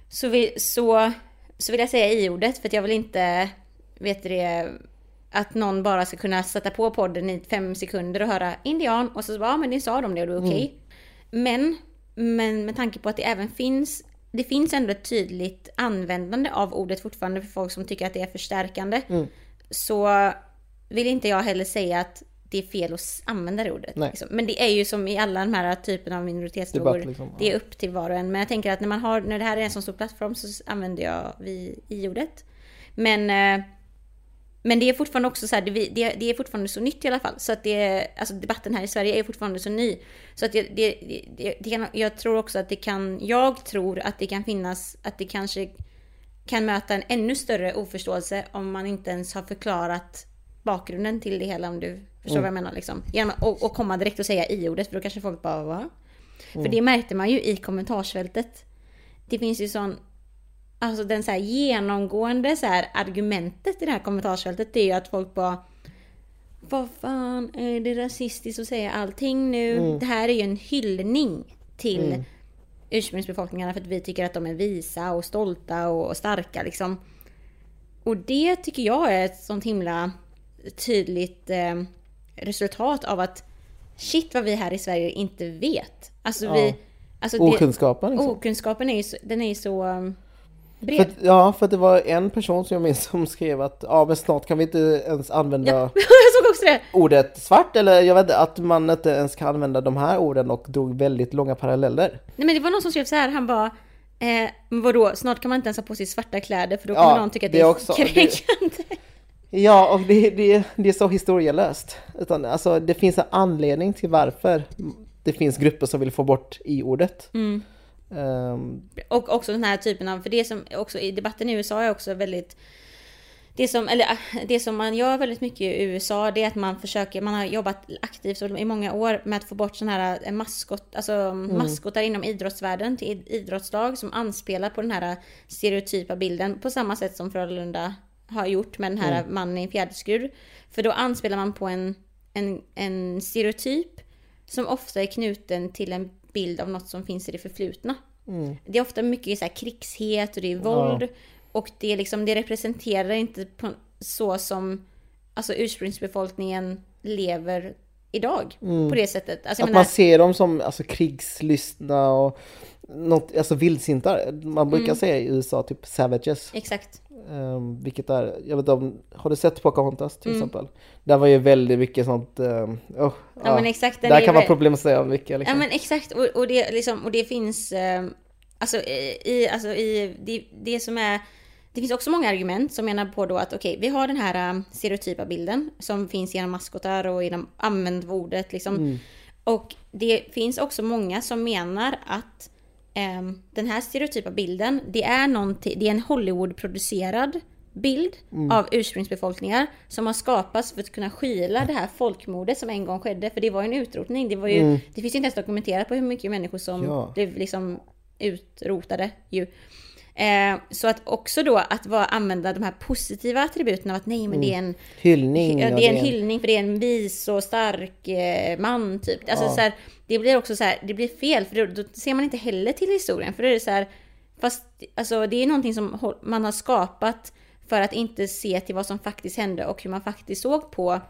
Så, vi, så, så vill jag säga i-ordet för att jag vill inte, vet det, att någon bara ska kunna sätta på podden i fem sekunder och höra indian och så bara, ja men ni sa de det och det är okej. Men, men med tanke på att det även finns, det finns ändå ett tydligt användande av ordet fortfarande för folk som tycker att det är förstärkande. Så vill inte jag heller säga att det är fel att använda det ordet. Liksom. Men det är ju som i alla de här typerna av minoritetsfrågor. Debatt, liksom, ja. Det är upp till var och en. Men jag tänker att när man har, när det här är en så stor plattform så använder jag vi i ordet. Men, eh, men det är fortfarande också så här, det, det, är fortfarande så nytt i alla fall. Så att det, alltså debatten här i Sverige är fortfarande så ny. Så att det, det, det, kan, jag tror också att det kan, jag tror att det kan finnas, att det kanske kan möta en ännu större oförståelse om man inte ens har förklarat bakgrunden till det hela om du förstår vad jag menar liksom. Genom, och, och komma direkt och säga i-ordet för då kanske folk bara va? För det märkte man ju i kommentarsfältet. Det finns ju sån Alltså den så här genomgående så här argumentet i det här kommentarsfältet det är ju att folk bara Vad fan är det rasistiskt att säga allting nu? Det här är ju en hyllning till ursprungsbefolkningarna för att vi tycker att de är visa och stolta och, starka liksom. Och det tycker jag är ett sånt himla tydligt eh, resultat av att shit vad vi här i Sverige inte vet. Alltså Ja. vi... Alltså det, Okunskapen liksom. okunskapen är ju så, den är ju så bred. För, ja, för det var en person som jag minns som skrev att ja, men snart kan vi inte ens använda det! ordet svart eller jag vet inte, att man inte ens kan använda de här orden och drog väldigt långa paralleller. Nej men det var någon som skrev så här, han bara eh, vadå, snart kan man inte ens ha på sig svarta kläder för då kommer Ja, någon tycka att det det är också. Det- kränkande. Ja, och det, det, det är så historielöst. Utan, alltså, det finns en anledning till varför det finns grupper som vill få bort i-ordet. Mm. Ehm, Och också den här typen av, för det som också i debatten i USA är också väldigt det som, eller, äh, det som man gör väldigt mycket i USA det är att man försöker, man har jobbat aktivt i många år med att få bort sådana här eh, maskot, alltså maskotar inom idrottsvärlden till id- idrottslag som anspelar på den här stereotypa bilden på samma sätt som Frölunda har gjort med den här mannen i fjäderskur. För då anspelar man på en, en, en stereotyp som ofta är knuten till en bild av något som finns i det förflutna. Det är ofta mycket så här krigshet och det är våld. Och det, är liksom, det representerar inte på, så som alltså, ursprungsbefolkningen lever idag. På det sättet. Alltså, att menar, man ser dem som alltså, krigslystna och något, alltså vildsintar. Man brukar Mm. säga i USA typ savages. Exakt. Ehm, vilket är, jag vet inte om, har du sett Pocahontas till Mm. exempel? Där var ju väldigt mycket sånt, um, oh, Ja, men exakt, där är kan man väl- problematisera mycket Ja liksom. men exakt, och, och, det, liksom, och det finns... Eh, alltså i, alltså i det, det som är... Det finns också många argument som menar på då att okej, vi har den här stereotypa bilden som finns genom maskotar och genom använd ordet liksom. Och det finns också många som menar att den här stereotypa bilden, det är, någonting, det är en Hollywood-producerad bild av ursprungsbefolkningar som har skapats för att kunna skyla det här folkmordet som en gång skedde. För det var ju en utrotning. Det, var ju, det finns ju inte ens dokumenterat på hur mycket människor som Ja. blev liksom utrotade. Ju. Eh, så att också då att vara, använda de här positiva attributen av att nej men det är en Hyllning. Ja, ja, det är en hyllning för det är en vis och stark eh, man typ. Alltså, så här, det blir också så här, det blir fel för då, då ser man inte heller till historien. För då är det så här, fast alltså, det är någonting som man har skapat för att inte se till vad som faktiskt hände och hur man faktiskt såg på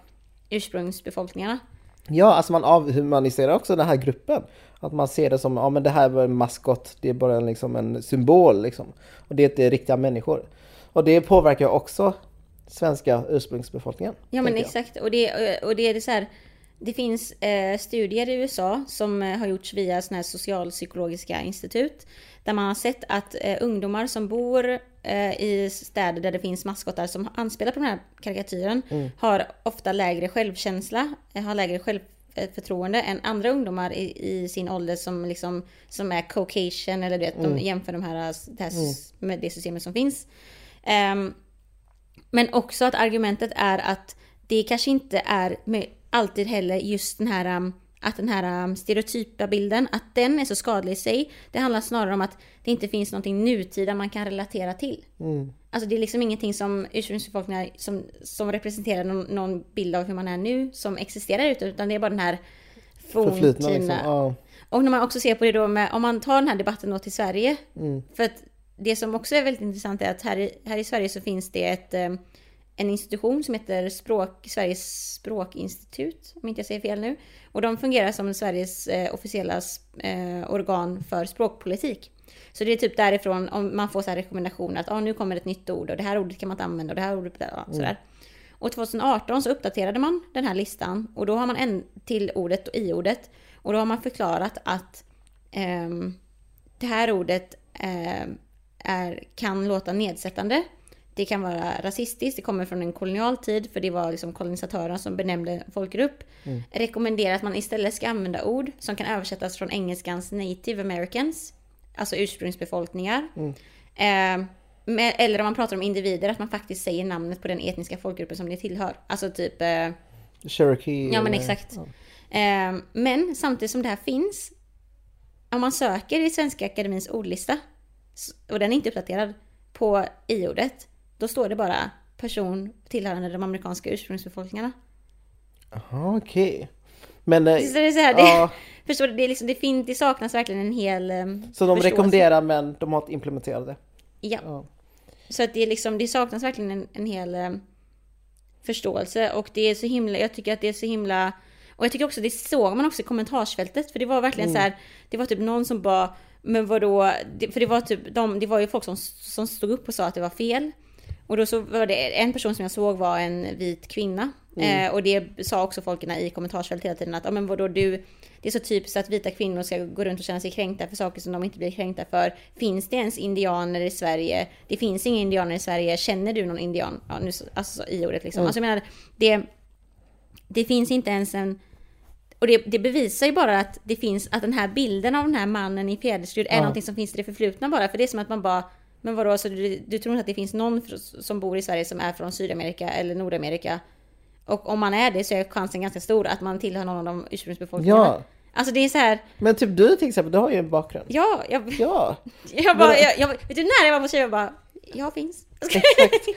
ursprungsbefolkningarna. Ja, alltså man avhumaniserar också den här gruppen. Att man ser det som, ja men det här var en maskot, det är bara en, liksom en symbol liksom. Och det är inte riktiga människor. Och det påverkar också svenska ursprungsbefolkningen. Ja men jag. exakt. Och det, och det är det så här. Det finns eh, studier i USA som eh, har gjorts via såna här socialpsykologiska institut. Där man har sett att eh, ungdomar som bor eh, i städer där det finns maskotar som anspelar på den här karikatyren har ofta lägre självkänsla, eh, har lägre självförtroende än andra ungdomar i, i sin ålder som, liksom, som är caucasian eller du vet, de jämför de här, det här med det systemet som finns. Ehm, men också att argumentet är att det kanske inte är med alltid heller just den här um, att den här um, stereotypa bilden, att den är så skadlig i sig. Det handlar snarare om att det inte finns någonting nutida man kan relatera till. Mm. Alltså det är liksom ingenting som ursprungsbefolkningar som, som representerar någon, någon bild av hur man är nu som existerar ute, utan det är bara den här forntida. liksom. Ja. Och när man också ser på det då med, om man tar den här debatten då till Sverige. Mm. För att det som också är väldigt intressant är att här i, här i Sverige så finns det ett, eh, en institution som heter språk, Sveriges språkinstitut, om inte jag säger fel nu. Och de fungerar som Sveriges eh, officiella eh, organ för språkpolitik. Så det är typ därifrån om man får så här rekommendationer att ah, nu kommer ett nytt ord och det här ordet kan man inte använda och det här ordet ja, sådär. Och 2018 så uppdaterade man den här listan och då har man en till ordet och i-ordet. Och då har man förklarat att ehm, det här ordet ehm, är, kan låta nedsättande. Det kan vara rasistiskt, det kommer från en kolonial tid för det var liksom kolonisatörerna som benämnde folkgrupp. Rekommenderar att man istället ska använda ord som kan översättas från engelskans native americans, alltså ursprungsbefolkningar. Eh, med, eller om man pratar om individer, att man faktiskt säger namnet på den etniska folkgruppen som det tillhör. Alltså typ... Eh, Cherokee. Ja men exakt. ja. Eh, men samtidigt som det här finns, om man söker i Svenska Akademins ordlista, och den är inte uppdaterad, på i-ordet, då står det bara person tillhörande de amerikanska ursprungsbefolkningarna. Jaha, okej. Men... eh, Så det är så här, det, ja, förstår du, det, är liksom, det, fin, det saknas verkligen en hel eh, så de förståelse. rekommenderar men de har inte implementerat det. Ja. Ja. Så att det, är liksom, det saknas verkligen en, en hel eh, förståelse och det är så himla, jag tycker att det är så himla och jag tycker också det såg man också i kommentarsfältet för det var verkligen så här, det var typ någon som bara men vadå, det, för det var typ de, det var ju folk som, som stod upp och sa att det var fel. Och då så var det en person som jag såg var en vit kvinna. Eh, och det sa också folken i kommentarsfältet hela tiden att, ja men vadå du, det är så typiskt att vita kvinnor ska gå runt och känna sig kränkta för saker som de inte blir kränkta för. Finns det ens indianer i Sverige? Det finns inga indianer i Sverige. Känner du någon indian? Ja, nu, så- alltså i ordet liksom. Alltså jag menar, det, det finns inte ens en... Och det, det bevisar ju bara att det finns, att den här bilden av den här mannen i fjäderskrud är Ja. någonting som finns i det förflutna bara. För det är som att man bara, men vadå, så du, du tror inte att det finns någon som bor i Sverige som är från Sydamerika eller Nordamerika? Och om man är det så är chansen ganska stor att man tillhör någon av de ursprungsbefolkningarna. Ja. Alltså det är så här, Men typ du till exempel, du har ju en bakgrund. ja, jag, Ja, jag bara, jag, jag, vet du när jag var på tjejen, jag bara, jag finns. exakt.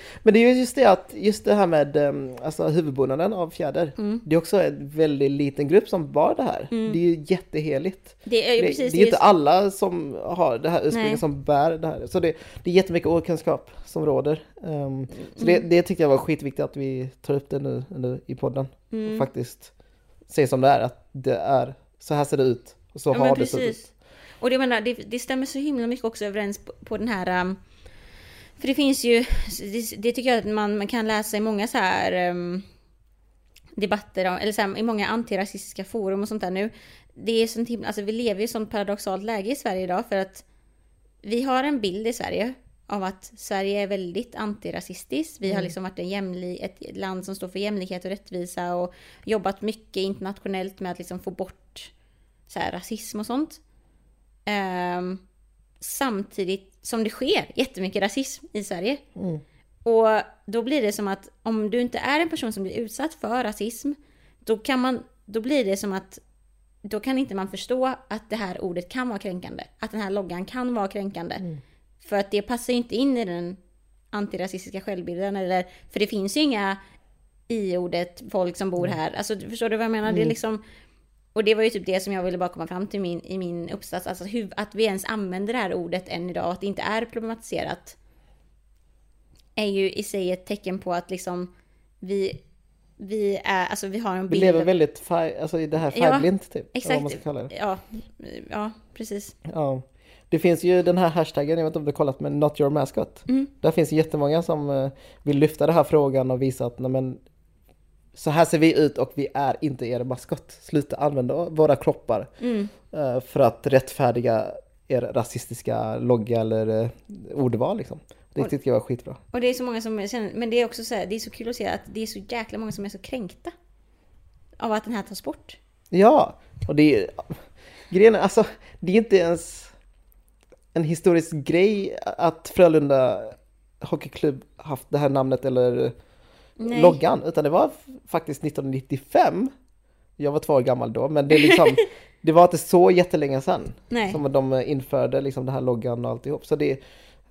Men det är ju just det att, just det här med um, alltså huvudbonaden av fjäder. Mm. Det är också en väldigt liten grupp som bar det här. Det är ju jätteheligt. Det är ju Det, precis det är ju inte just- alla som har det här ursprunget som bär det här. Så det, det är jättemycket okunskap som råder. Um, så det, Mm. det tyckte jag var skitviktigt att vi tar upp det nu, nu i podden. Mm. Och faktiskt säger som det är, att det är, så här ser det ut. Och så Ja, har det sett ut. Och det, menar, det, det stämmer så himla mycket också överens på, på den här... um, för det finns ju, det, det tycker jag att man, man kan läsa i många så här um, debatter, eller så här, i många antirasistiska forum och sånt där nu. Det är sånt himla, alltså vi lever i ett sånt paradoxalt läge i Sverige idag för att vi har en bild i Sverige av att Sverige är väldigt antirasistiskt. Vi har liksom varit en jämli, ett land som står för jämlikhet och rättvisa och jobbat mycket internationellt med att liksom få bort så här, rasism och sånt. Ehm, samtidigt som det sker jättemycket rasism i Sverige. Mm. Och då blir det som att om du inte är en person som blir utsatt för rasism, då kan man, då blir det som att då kan inte man förstå att det här ordet kan vara kränkande. Att den här loggan kan vara kränkande. För att det passar ju inte in i den antirasistiska självbilden. Eller, för det finns ju inga i ordet folk som bor här. Alltså förstår du vad jag menar? Det är liksom... Och det var ju typ det som jag ville bara komma fram till min, i min uppsats. Alltså hur, att vi ens använder det här ordet än idag. Att det inte är problematiserat. Är ju i sig ett tecken på att liksom vi, vi är, alltså vi har en Vi bild. lever av- väldigt färg, alltså i det här Ja, färgblint typ. eller Vad man ska Exakt. kalla det. Ja, ja, precis. Ja. Det finns ju den här hashtaggen, jag vet inte om du har kollat, men Not Your Mascot. Mm. Där finns jättemånga som eh, vill lyfta den här frågan och visa att nej, men, så här ser vi ut och vi är inte er maskot. Sluta använda våra kroppar Mm. eh, för att rättfärdiga er rasistiska logga eller eh, ordval liksom. Det Och- tycker jag var skitbra. Och det är så många som känner, men det är också så här, det är så kul att se att det är så jäkla många som är så kränkta. Av att den här tas bort. Ja, och det är grejen är, alltså det är inte ens en historisk grej att Frölunda Hockeyklubb haft det här namnet eller Nej. loggan, utan det var faktiskt 1995 Jag var två år gammal då, men det, är liksom, det var inte så jättelänge sedan Nej. som de införde liksom den här loggan och alltihop. Så det,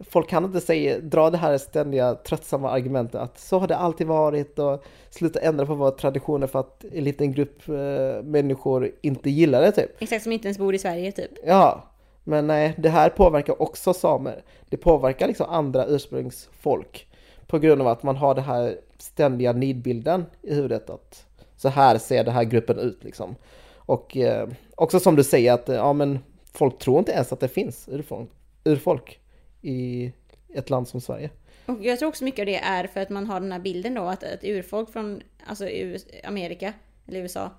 folk kan inte säga, dra det här ständiga tröttsamma argumentet att så har det alltid varit och sluta ändra på våra traditioner för att en liten grupp eh, människor inte gillar det typ. Exakt som inte ens bor i Sverige typ. Ja, men nej, det här påverkar också samer. Det påverkar liksom andra ursprungsfolk på grund av att man har det här ständiga nidbilden i huvudet att så här ser den här gruppen ut liksom. Och eh, också som du säger att ja men folk tror inte ens att det finns urfolk, urfolk i ett land som Sverige. Och jag tror också mycket av det är för att man har den här bilden då att ett urfolk från alltså US Amerika eller USA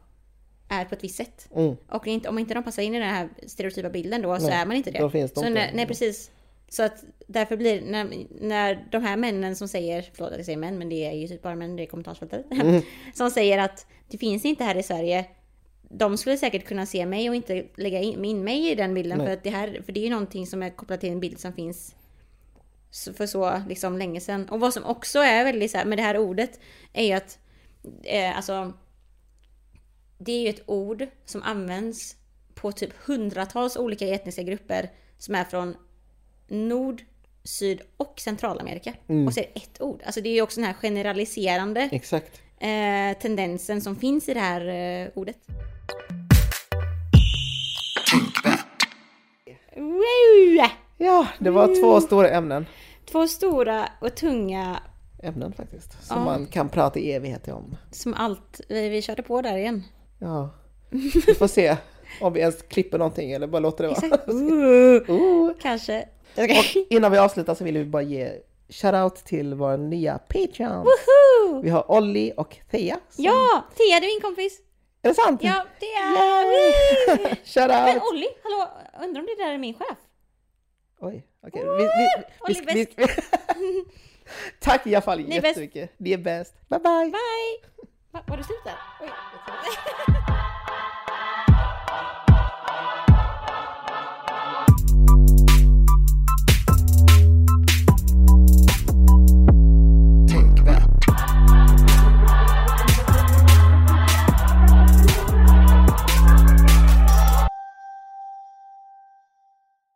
är på ett visst sätt. Mm. Och inte, om inte de passar in i den här stereotypa bilden då så Nej, är man inte det. då finns de så inte. när, nej precis. Så att därför blir när, när de här männen som säger, förlåt att jag säger män men det är ju typ bara män, det är kommentarsfältet. Mm. som säger att det finns inte här i Sverige. De skulle säkert kunna se mig och inte lägga in, in mig i den bilden. Nej. För, att det här, för det är ju någonting som är kopplat till en bild som finns för så liksom länge sedan. Och vad som också är väldigt så här, med det här ordet är ju att eh, alltså det är ju ett ord som används på typ hundratals olika etniska grupper som är från Nord, Syd och Centralamerika. Och så är det ett ord. Alltså det är ju också den här generaliserande Exakt. eh, tendensen som finns i det här eh, ordet. Wow! Ja, det var två stora ämnen. Två stora och tunga Ämnen faktiskt. Som Ja. man kan prata i evigheter om. som allt. Vi, vi körde på där igen. Ja, vi får se om vi ens klipper någonting eller bara låter det vara. Exakt. Uh, Oh. kanske. Och innan vi avslutar så vill vi bara ge shoutout till våra nya Patreons. Woohoo! Vi har Olli och Thea. som- Ja! Thea, du är min kompis. Är det sant? Ja, det är... Men Shoutout! Olli, hallå, undrar om det där är min chef? Oj, okej. Vi, vi, vi, Olli vi, vi, Tack i alla fall Ni bäst. jättemycket. Ni är bäst. Bye bye! Bye! Va, var det slut där? Oj.